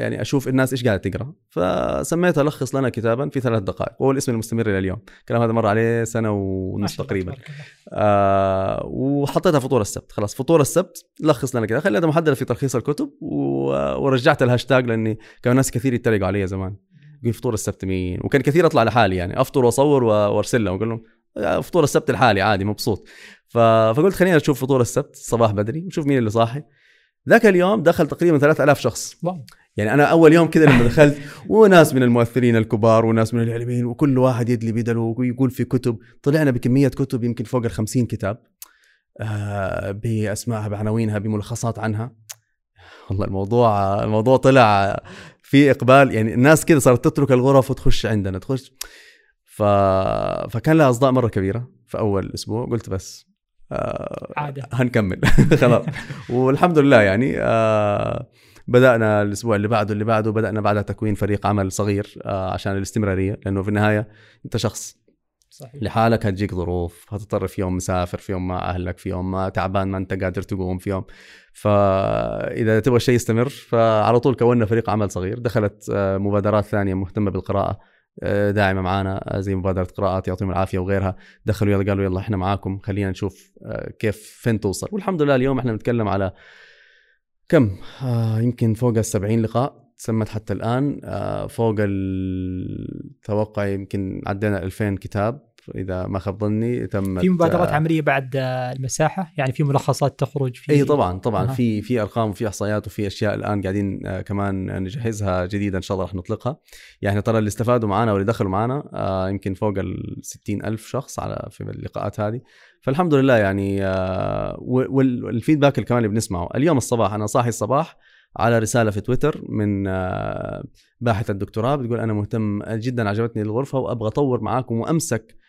يعني أشوف الناس إيش قاعدة تقرأ. فسميتها لخص لنا كتابا في ثلاث دقائق. وهو الاسم المستمر إلى اليوم. الكلام هذا مر عليه سنة ونص تقريبا. آه وحطيتها فطور السبت. خلاص فطور السبت لخص لنا كذا خليتها محدده في تلخيص الكتب و... ورجعت الهاشتاج لأني كان ناس كثير يتريقوا علي زمان. يقول فطور السبت مين؟ وكان كثير أطلع لحالي يعني. أفطر وأصور وأرسل لهم. أقول لهم يا فطور السبت لحالي عادي مبسوط. ف... فقلت خلينا نشوف فطور السبت الصباح بدري ونشوف مين اللي صاحي. ذاك اليوم دخل تقريبا 3000 شخص. wow. يعني أنا أول يوم كذا لما دخلت وناس من المؤثرين الكبار وناس من الاعلاميين وكل واحد يدلي بدلو ويقول في كتب. طلعنا بكمية كتب يمكن فوق ال 50 كتاب آه بأسمائها بعناوينها بملخصات عنها. والله الموضوع الموضوع طلع في إقبال. يعني الناس كذا صارت تترك الغرف وتخش عندنا تخش. ف... فكان لها أصداء مرة كبيرة في أول أسبوع. قلت بس آه عادة. هنكمل. خلاص. والحمد لله يعني آه بدأنا الأسبوع اللي بعده اللي بعده بدأنا بعدها تكوين فريق عمل صغير آه عشان الاستمرارية لأنه في النهاية أنت شخص. صحيح. لحالك هتجيك ظروف هتضطر في يوم مسافر في يوم مع أهلك في يوم ما تعبان ما أنت قادر تقوم في يوم. فإذا تبغى الشيء يستمر فعلى طول كونا فريق عمل صغير. دخلت آه، مبادرات ثانية مهتمة بالقراءة. داعمة معانا آه، زي مبادرة قراءات يعطيهم العافية وغيرها. دخلوا يلا قالوا يلا إحنا معاكم خلينا نشوف آه، كيف فين توصل. والحمد لله اليوم إحنا بنتكلم على كم؟ آه يمكن فوق ال 70 لقاء تسمت حتى الآن. آه فوق التوقع يمكن عدينا 2000 كتاب. إذا ما خاب ظني تم في مبادرات عملية بعد آه، المساحة؟ يعني في ملخصات تخرج في إي طبعا طبعا. في في أرقام وفي إحصائيات وفي أشياء الآن قاعدين آه، كمان نجهزها جديده إن شاء الله راح نطلقها. يعني ترى اللي استفادوا معنا واللي دخلوا معنا آه، يمكن فوق ال 60 ألف شخص على في اللقاءات هذه. فالحمد لله يعني آه، وال- والفيدباك اللي كمان اللي بنسمعه. اليوم الصباح أنا صاحي الصباح على رسالة في تويتر من آه، باحث الدكتوراه بتقول أنا مهتم جدا عجبتني الغرفة وأبغى أطور معاكم وأمسك آه،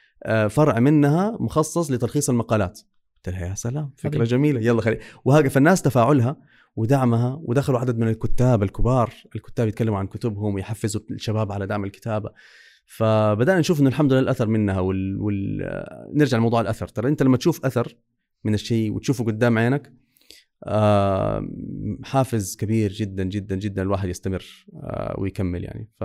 فرع منها مخصص لتلخيص المقالات. قلت لها يا سلام فكرة عظيم. جميلة. يلا خلي وهذا فالناس تفاعلها ودعمها ودخلوا عدد من الكتاب الكبار الكتاب يتكلموا عن كتبهم ويحفزوا الشباب على دعم الكتابة. فبدأنا نشوف إنه الحمد لله الأثر منها وال... وال... آه، نرجع لموضوع الأثر. ترى أنت لما تشوف أثر من الشيء وتشوفه قدام عينك آه، حافز كبير جدا جدا جدا الواحد يستمر آه، ويكمل يعني ف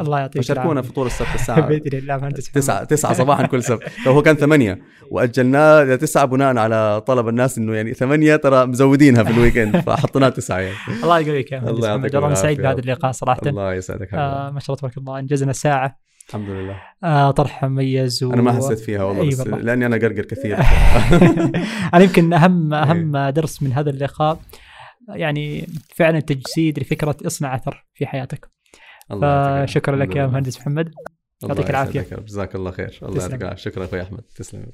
الله يعطيك فشاركونا العافية. في طول السبت الساعة بإذن الله تسعة محمد. تسعة صباحا كل سبت لو هو كان ثمانية وأجلناه لتسعة بناء على طلب الناس إنه يعني ثمانية ترى مزودينها في الويكند فحطيناه تسعة يعني الله يقويك يا مهندس الله يعطيك أنا سعيد. بهذا اللقاء صراحة الله يسعدك. آه ما شاء الله تبارك الله أنجزنا ساعه الحمد لله آه طرح مميز و... أنا ما حسيت فيها والله أي بس. لأني أنا قرقر كثير أنا يمكن اهم أهم إيه. درس من هذا اللقاء يعني فعلا تجسيد لفكرة اصنع أثر في حياتك. فشكرا لك يا. مهندس محمد يعطيك العافية. يسعدك. جزاك الله خير الله. يعطيك العافية شكرا أخوي أحمد تسلم